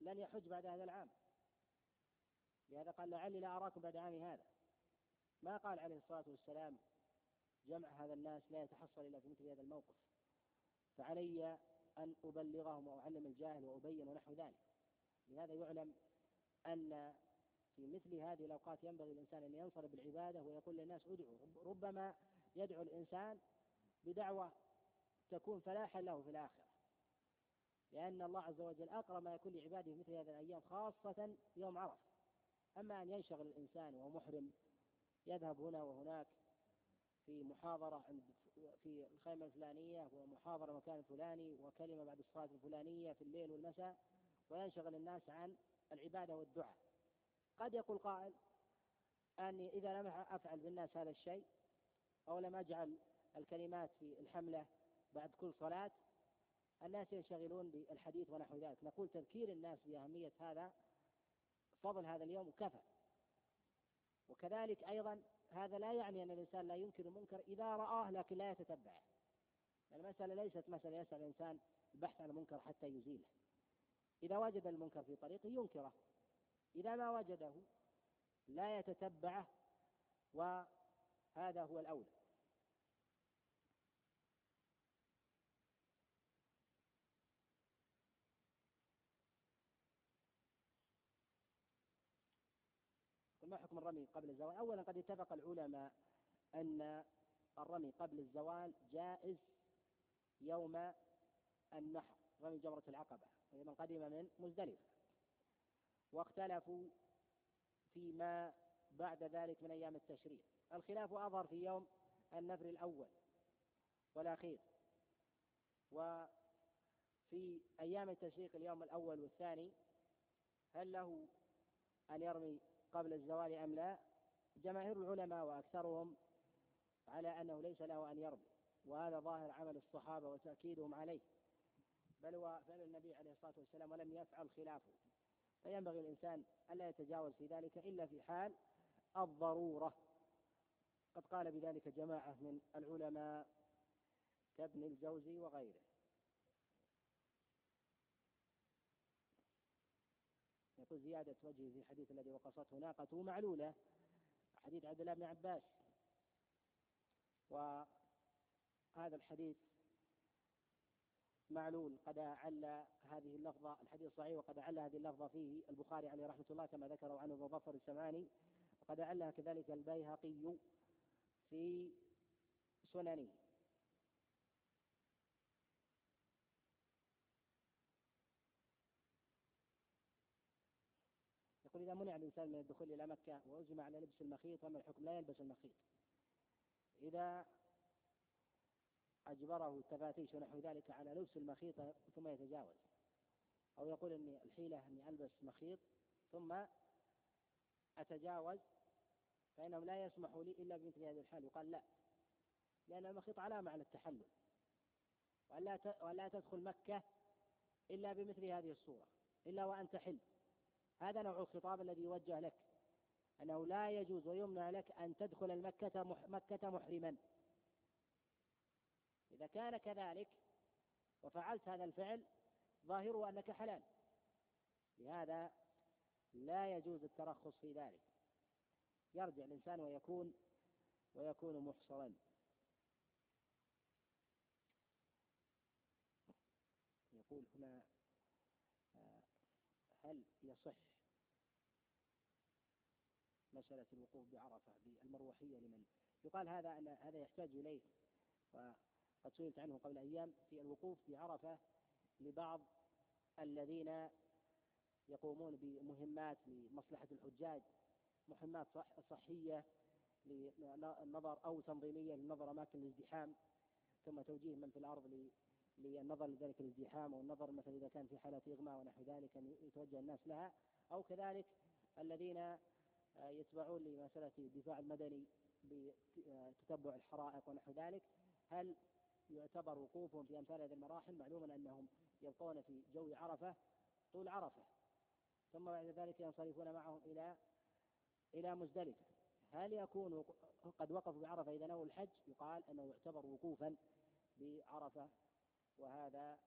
لن يحج بعد هذا العام. لهذا قال لعلي لا أراكم بعد عامي هذا. ما قال عليه الصلاة والسلام جمع هذا الناس لا يتحصل إلا في مثل هذا الموقف. فعلي أن أبلغهم وأعلم الجاهل وأبين ونحو ذلك. لهذا يعلم أن في مثل هذه الأوقات ينبغي الإنسان أن ينصرف بالعبادة ويقول للناس ادعوا. ربما يدعو الإنسان بدعوة تكون فلاحا له في الآخرة. لأن الله عز وجل أقرب ما يكون لعباده مثل هذه الأيام خاصة يوم عرفة. أما أن ينشغل الإنسان وهو محرم يذهب هنا وهناك في محاضرة عند في الخيمة الفلانية ومحاضرة مكان الفلاني وكلمة بعد الصلاة الفلانية في الليل والمساء وينشغل الناس عن العبادة والدعاء. قد يقول قائل أني إذا لم أفعل بالناس هذا الشيء أو لم أجعل الكلمات في الحملة بعد كل صلاة الناس ينشغلون بالحديث ونحو ذلك. نقول تذكير الناس بأهمية هذا فضل هذا اليوم كفى وكذلك أيضا هذا لا يعني أن الإنسان لا ينكر المنكر إذا رآه لكن لا يتتبعه. المسألة ليست مسألة يسأل الإنسان البحث عن المنكر حتى يزيله. إذا وجد المنكر في طريقه ينكره. إذا ما وجده لا يتتبعه وهذا هو الأولى ما حكم الرمي قبل الزوال؟ أولا قد اتفق العلماء أن الرمي قبل الزوال جائز يوم النحر رمي جمرة العقبة لمن قدم من مزدلفة واختلفوا فيما بعد ذلك من أيام التشريق الخلاف أظهر في يوم النفر الأول والأخير وفي أيام التشريق اليوم الأول والثاني هل له أن يرمي قبل الزوال أم لا جماهير العلماء وأكثرهم على أنه ليس له أن يرمي وهذا ظاهر عمل الصحابة وتأكيدهم عليه. بل هو فعل النبي عليه الصلاة والسلام ولم يفعل خلافه. فينبغي الإنسان ألا يتجاوز في ذلك إلا في حال الضرورة. قد قال بذلك جماعة من العلماء كابن الجوزي وغيره. يقول زيادة وجهه في الحديث الذي وقصته ناقته معلولة. حديث عبد الله بن عباس. وهذا الحديث معلول. قد عل هذه اللفظة الحديث صحيح وقد عل هذه اللفظة فيه البخاري عليه رحمة الله كما ذكره عنه ابن ظفر السماني وقد علها كذلك البيهقي في سننه. يقول إذا منع الإنسان من الدخول إلى مكة وأزم على لبس المخيط فما الحكم؟ لا يلبس المخيط. إذا أجبره التفاتيش ونحو ذلك على لبس المخيط ثم يتجاوز. أو يقول إني الحيلة أني ألبس مخيط ثم أتجاوز فإنهم لا يسمحوا لي إلا بمثل هذه الحال. يقال لا لأن المخيط علامة على التحلل. وألا ولا تدخل مكة إلا بمثل هذه الصورة إلا وأنت حل هذا نوع الخطاب الذي يوجه لك أنه لا يجوز ويمنع لك أن تدخل المكة مكة محرما. إذا كان كذلك وفعلت هذا الفعل ظاهره أنك حلال. لهذا لا يجوز الترخص في ذلك. يرجع الإنسان ويكون ويكون محصرا. يقول هنا آه، هل يصح مسألة الوقوف بعرفة بالمروحية لمن؟ يقال هذا أن هذا يحتاج إليه. وقد سئلت عنه قبل أيام في الوقوف بعرفة لبعض الذين يقومون بمهمات لمصلحة الحجاج مهمات صح صحية للنظر أو تنظيمية للنظر أماكن الازدحام ثم توجيه من في الأرض للنظر لذلك الازدحام أو النظر مثلا إذا كان في حالة إغماء ونحو ذلك أن يتوجه الناس لها أو كذلك الذين يتبعون لمسألة الدفاع المدني بتتبع الحرائق ونحو ذلك. هل يعتبر وقوفهم في أمثال هذه المراحل؟ معلوما أنهم يبقون في جو عرفة طول عرفة. ثم بعد ذلك ينصرفون معهم إلى إلى مزدلفة. هل يكون قد وقفوا بعرفه إذا نووا الحج؟ يقال أنه يعتبر وقوفا بعرفه وهذا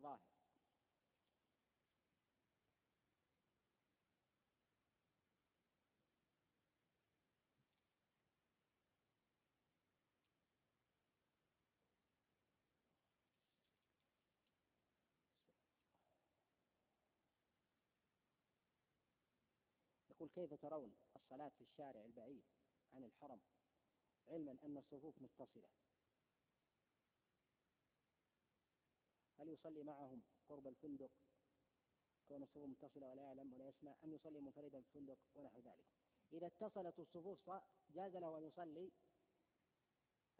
ظاهر. يقول كيف ترون الصلاة في الشارع البعيد عن الحرم علما أن الصفوف متصلة؟ هل يصلي معهم قرب الفندق؟ كون الصفوف متصلة ولا يعلم ولا يسمع أم يصلي منفردا في الفندق ونحو ذلك؟ إذا اتصلت الصفوف جاز له أن يصلي؟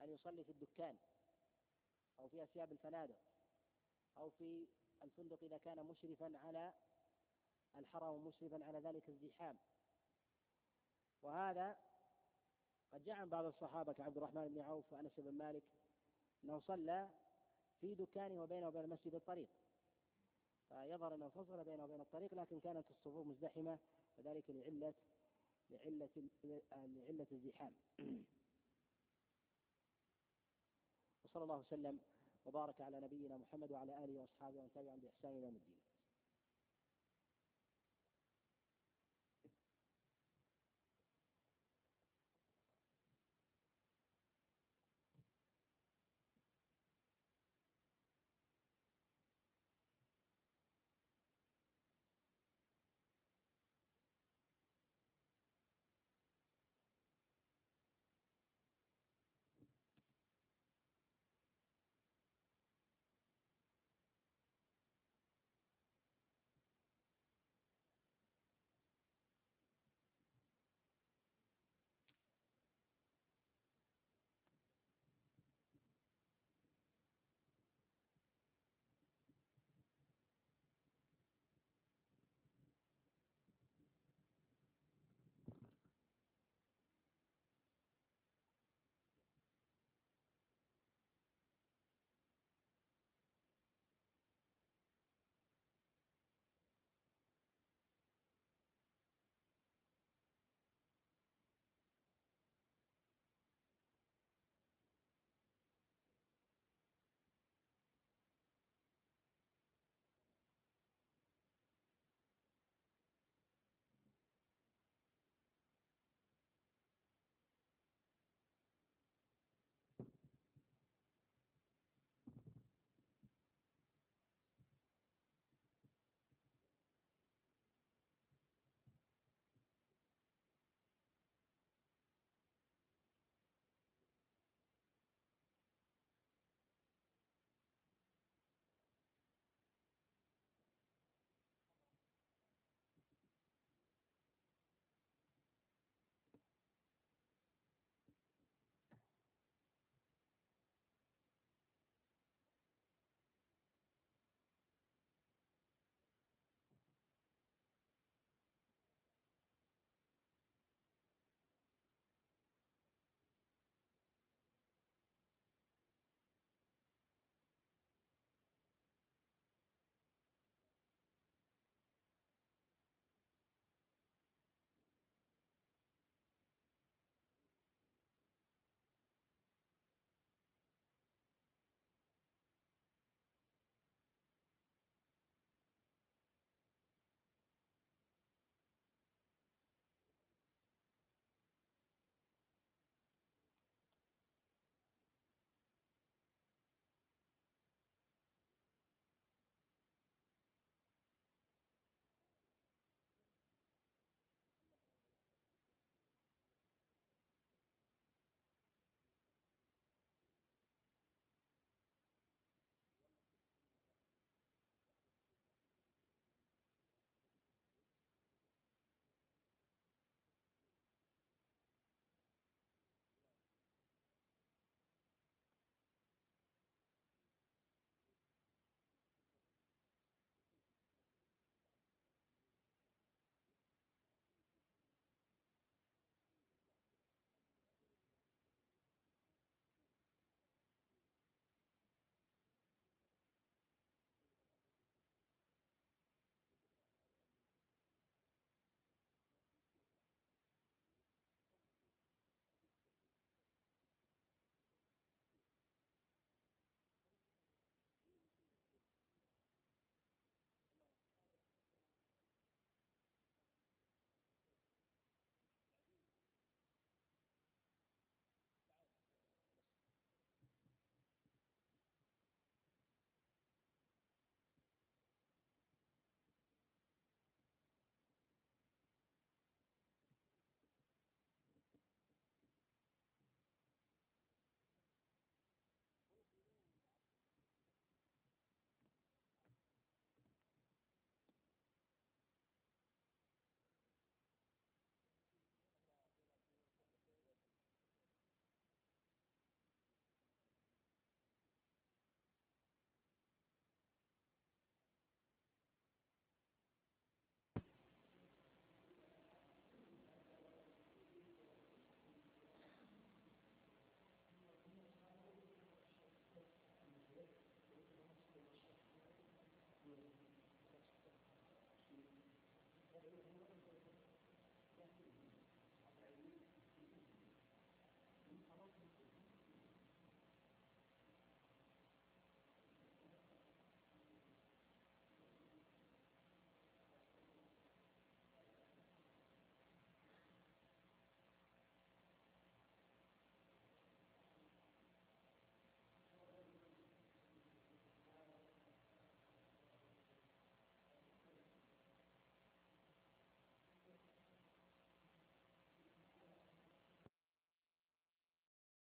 أن يصلي في الدكان؟ أو في أثياب الفنادق؟ أو في الفندق إذا كان مشرفا على الحرم ومشرفا على ذلك الزحام؟ وهذا قد جاء عن بعض الصحابة كعبد الرحمن بن عوف وأنس بن مالك أنه صلى في دكانه وبينه وبين المسجد الطريق. فيظهر أنه فصل بينه وبين الطريق لكن كانت الصفوف مزدحمة وذلك لعلة لعلة لعلة الزحام. وصلى الله وسلم وبارك على نبينا محمد وعلى آله وأصحابه ومن تبعهم بإحسان إلى الدين.